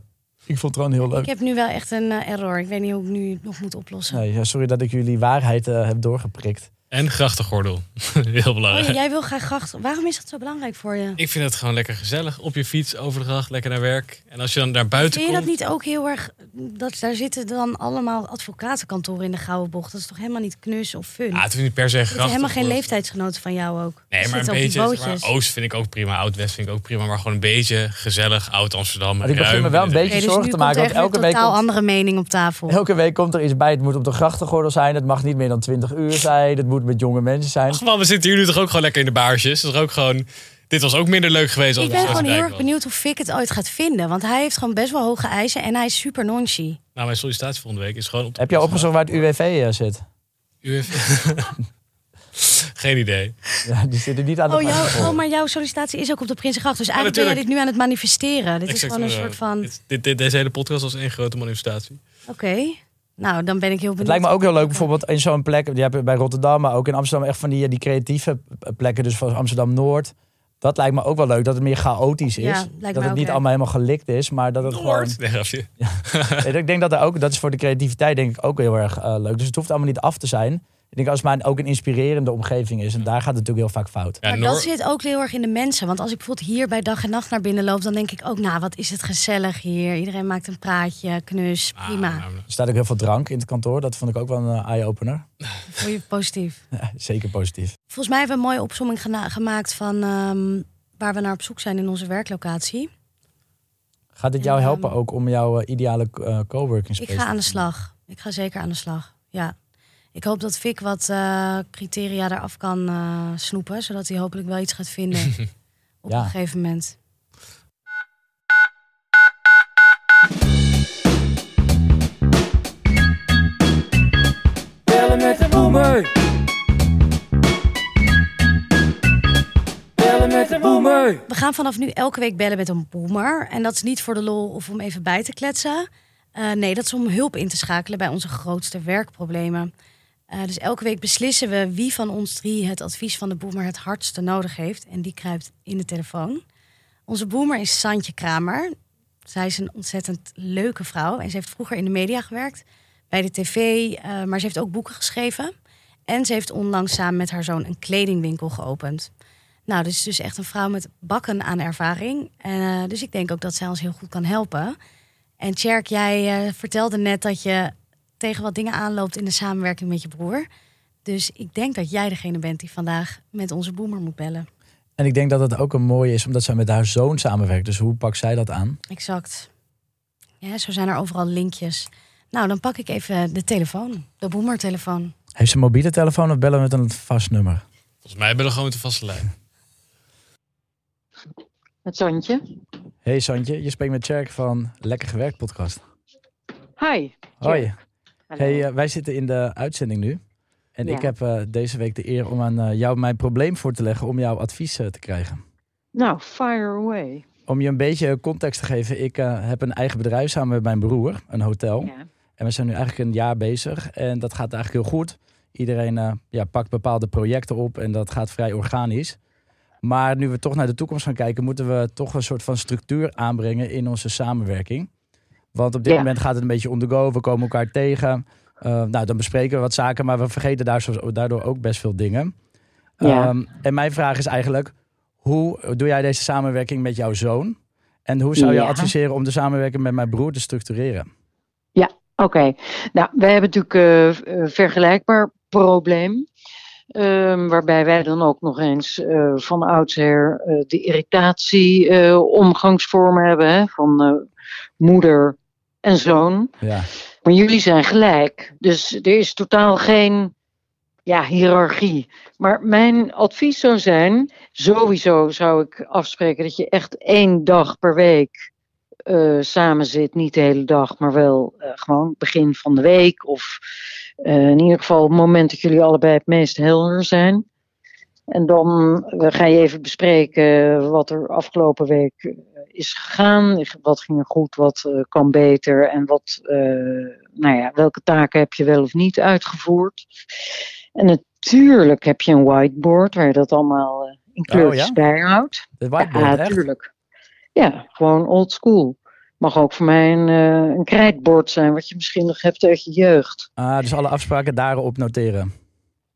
ik vond het gewoon heel leuk.
Ik heb nu wel echt een eh, error. Ik weet niet hoe ik nu nog moet oplossen.
Nee, ja, sorry dat ik jullie waarheid eh, heb doorgeprikt.
En grachtengordel. Heel
Oh,
belangrijk.
ja, jij wil graag gracht. Waarom is dat zo belangrijk voor je?
Ik vind het gewoon lekker gezellig. Op je fiets, over de gracht, lekker naar werk. En als je dan naar buiten
Vind je dat
komt...
niet ook heel erg... Dat, daar zitten dan allemaal advocatenkantoren in de Gouden Bocht. Dat is toch helemaal niet knus of fun?
Ah, het is niet per se
Het zijn helemaal geen leeftijdsgenoten van jou ook.
Nee, maar een beetje. Maar. Oost vind ik ook prima. Oud-West vind ik ook prima. Maar gewoon een beetje gezellig. Oud-Amsterdam.
Maar ik begin
ruim
me wel een beetje
dus
zorgen te
komt
maken.
er
Want elke
een
week, komt,
andere mening op tafel.
elke week komt er iets bij. Het moet op de grachtengordel zijn. Het mag niet meer dan 20 uur zijn. Het moet met jonge mensen zijn.
Ach man, we zitten hier nu toch ook gewoon lekker in de baarsjes. Dat is ook gewoon... Dit was ook minder leuk geweest als
Ik ben gewoon heel erg benieuwd hoe Fik het ooit gaat vinden. Want hij heeft gewoon best wel hoge eisen en hij is super nonchi.
Nou, mijn sollicitatie volgende week is gewoon op
Heb je opgezocht waar het UWV eh, zit?
U heeft... Geen idee.
Ja, die zitten niet aan de
Oh, jouw, oh, maar jouw sollicitatie is ook op de Prinsengracht. Dus eigenlijk ben jij dit nu aan het manifesteren. Dit is gewoon een
eh,
soort van...
dit- dit, dit- deze hele podcast was één grote manifestatie.
Oké, nou dan ben ik heel benieuwd.
Het lijkt me ook heel leuk bijvoorbeeld in zo'n plek. Je hebt bij Rotterdam, maar ook in Amsterdam echt van die, die creatieve plekken. Dus van Amsterdam-Noord. Dat lijkt me ook wel leuk. Dat het meer chaotisch is.
Ja,
dat het niet
leuk.
allemaal helemaal gelikt is. Maar dat het gewoon...
Noord. Nee, grapje.
Nee, ik denk dat er ook, dat is voor de creativiteit denk ik ook heel erg eh, leuk. Dus het hoeft allemaal niet af te zijn. Ik denk als het maar ook een inspirerende omgeving is. En daar gaat het natuurlijk heel vaak fout.
Ja,
maar
Noor-
dat zit ook heel erg in de mensen. Want als ik bijvoorbeeld hier bij dag en nacht naar binnen loop... dan denk ik ook, nou wat is het gezellig hier. Iedereen maakt een praatje, knus,
Ah,
prima.
nou,
Er staat ook heel veel drank in het kantoor. Dat vond ik ook wel een eh, eye-opener.
Voel je positief.
Ja, zeker positief.
Volgens mij hebben we een mooie opzomming gemaakt van... ehm, waar we naar op zoek zijn in onze werklocatie.
Gaat dit jou
En,
helpen
ehm,
ook om jouw eh, ideale eh, coworking space
Ik ga aan de slag. Ik ga zeker aan de slag. Ja. Ik hoop dat Vic wat eh, criteria eraf kan eh, snoepen, zodat hij hopelijk wel iets gaat vinden op
Ja.
een gegeven moment.
Bellen met de boemer. Bellen met de.
We gaan vanaf nu elke week bellen met een boomer. En dat is niet voor de lol of om even bij te kletsen. Eh, nee, dat is om hulp in te schakelen bij onze grootste werkproblemen. Eh, dus elke week beslissen we wie van ons drie het advies van de boomer het hardste nodig heeft. En die kruipt in de telefoon. Onze boomer is Santje Kramer. Zij is een ontzettend leuke vrouw. En ze heeft vroeger in de media gewerkt, bij de tv. eh, maar ze heeft ook boeken geschreven. En ze heeft onlangs samen met haar zoon een kledingwinkel geopend. Nou, dus dus echt een vrouw met bakken aan ervaring. Eh, dus ik denk ook dat zij ons heel goed kan helpen. En Tjerk, jij vertelde net dat je tegen wat dingen aanloopt in de samenwerking met je broer. Dus ik denk dat jij degene bent die vandaag met onze boomer moet bellen.
En ik denk dat het ook een mooie is omdat zij met haar zoon samenwerkt. Dus hoe pakt zij dat aan?
Exact. Ja, zo zijn er overal linkjes. Nou, dan pak ik even de telefoon. De boomertelefoon.
Heeft ze een mobiele telefoon of bellen we met een vast nummer?
Volgens mij hebben we gewoon de vaste lijn.
Het Santje.
Hey Santje, je spreekt met Tjerk van Lekker Gewerkt podcast.
Hi.
Hoi. Hey, eh, wij zitten in de uitzending nu. En
Ja.
ik heb eh, deze week de eer om aan eh, jou mijn probleem voor te leggen om jouw advies te krijgen.
Nou, fire away.
Om je een beetje context te geven, ik heb een eigen bedrijf samen met mijn broer, een hotel.
Ja.
En we zijn nu eigenlijk een jaar bezig en dat gaat eigenlijk heel goed. Iedereen ja, pakt bepaalde projecten op en dat gaat vrij organisch. Maar nu we toch naar de toekomst gaan kijken, moeten we toch een soort van structuur aanbrengen in onze samenwerking. Want op dit
Ja.
moment gaat het een beetje on the go. We komen elkaar tegen. Eh, nou, dan bespreken we wat zaken, maar we vergeten daardoor ook best veel dingen.
Ja.
Ehm, en mijn vraag is eigenlijk, hoe doe jij deze samenwerking met jouw zoon? En hoe zou je
Ja.
adviseren om de samenwerking met mijn broer te structureren?
Oké. Nou, wij hebben natuurlijk een vergelijkbaar probleem. Ehm, waarbij wij dan ook nog eens eh, van oudsher eh, de irritatie omgangsvormen hebben hè, van moeder en zoon.
Ja.
Maar jullie zijn gelijk. Dus er is totaal geen ja, hiërarchie. Maar mijn advies zou zijn: sowieso zou ik afspreken dat je echt één dag per week uh, samen zit, niet de hele dag, maar wel uh, gewoon begin van de week. Of uh, in ieder geval het moment dat jullie allebei het meest helder zijn. En dan ga je even bespreken wat er afgelopen week is gegaan. Wat ging er goed, wat kan beter en wat, nou ja, welke taken heb je wel of niet uitgevoerd. En natuurlijk heb je een whiteboard waar je dat allemaal in kleurtjes
oh, ja?
bijhoudt.
De whiteboard,
ja, natuurlijk. Ja, gewoon old school. Mag ook voor mij een, uh, een krijtbord zijn, wat je misschien nog hebt uit je jeugd.
Ah, dus alle afspraken daarop noteren.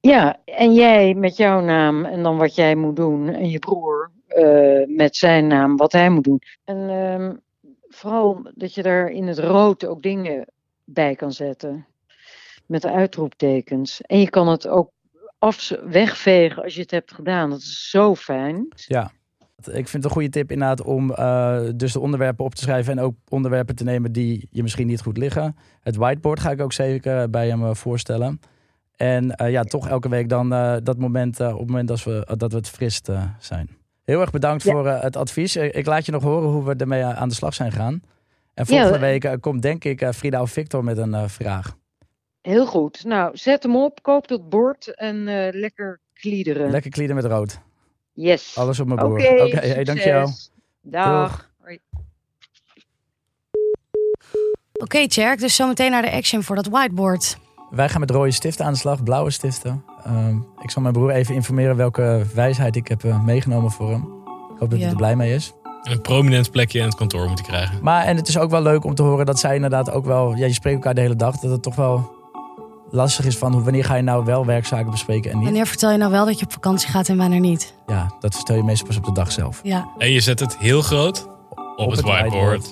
Ja, en jij met jouw naam en dan wat jij moet doen. En je broer uh, met zijn naam, wat hij moet doen. En uh, vooral dat je daar in het rood ook dingen bij kan zetten. Met uitroeptekens. En je kan het ook af, wegvegen als je het hebt gedaan. Dat is zo fijn.
Ja. Ik vind het een goede tip inderdaad om uh, dus de onderwerpen op te schrijven en ook onderwerpen te nemen die je misschien niet goed liggen. Het whiteboard ga ik ook zeker bij hem uh, voorstellen. En uh, ja, toch elke week dan dat moment, op het moment als we, dat we het frist zijn. Heel erg bedankt ja. voor het advies. Ik laat je nog horen hoe we ermee aan de slag zijn gaan. En volgende ja, week komt denk ik Frida of Victor met een vraag.
Heel goed. Nou, zet hem op, koop dat bord en lekker kliederen.
Lekker kliederen met rood.
Yes.
Alles op mijn boer.
Oké, okay,
okay, hey, dankjewel.
Dag.
Oké, okay, Tjerk, dus zometeen naar de action voor dat whiteboard.
Wij gaan met rode stiften aan de slag, blauwe stiften. Um, ik zal mijn broer even informeren welke wijsheid ik heb uh, meegenomen voor hem. Ik hoop dat ja. hij er blij mee is.
Een prominent plekje in het kantoor moet hij krijgen.
Maar en het is ook wel leuk om te horen dat zij inderdaad ook wel... Ja, je spreekt elkaar de hele dag, dat het toch wel lastig is van wanneer ga je nou wel werkzaken bespreken en niet.
Wanneer vertel je nou wel dat je op vakantie gaat en wanneer niet?
Ja, dat vertel je meestal pas op de dag zelf.
Ja.
En je zet het heel groot op, op het, het whiteboard.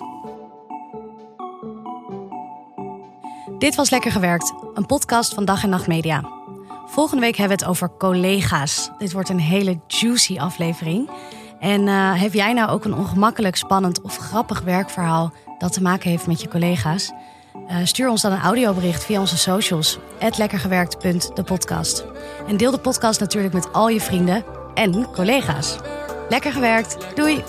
Dit was Lekker Gewerkt, een podcast van Dag en Nacht Media. Volgende week hebben we het over collega's. Dit wordt een hele juicy aflevering. En uh, heb jij nou ook een ongemakkelijk, spannend of grappig werkverhaal dat te maken heeft met je collega's? Uh, stuur ons dan een audiobericht via onze socials. lekkergewerkt.de En deel de podcast natuurlijk met al je vrienden en collega's. Lekker gewerkt. Doei!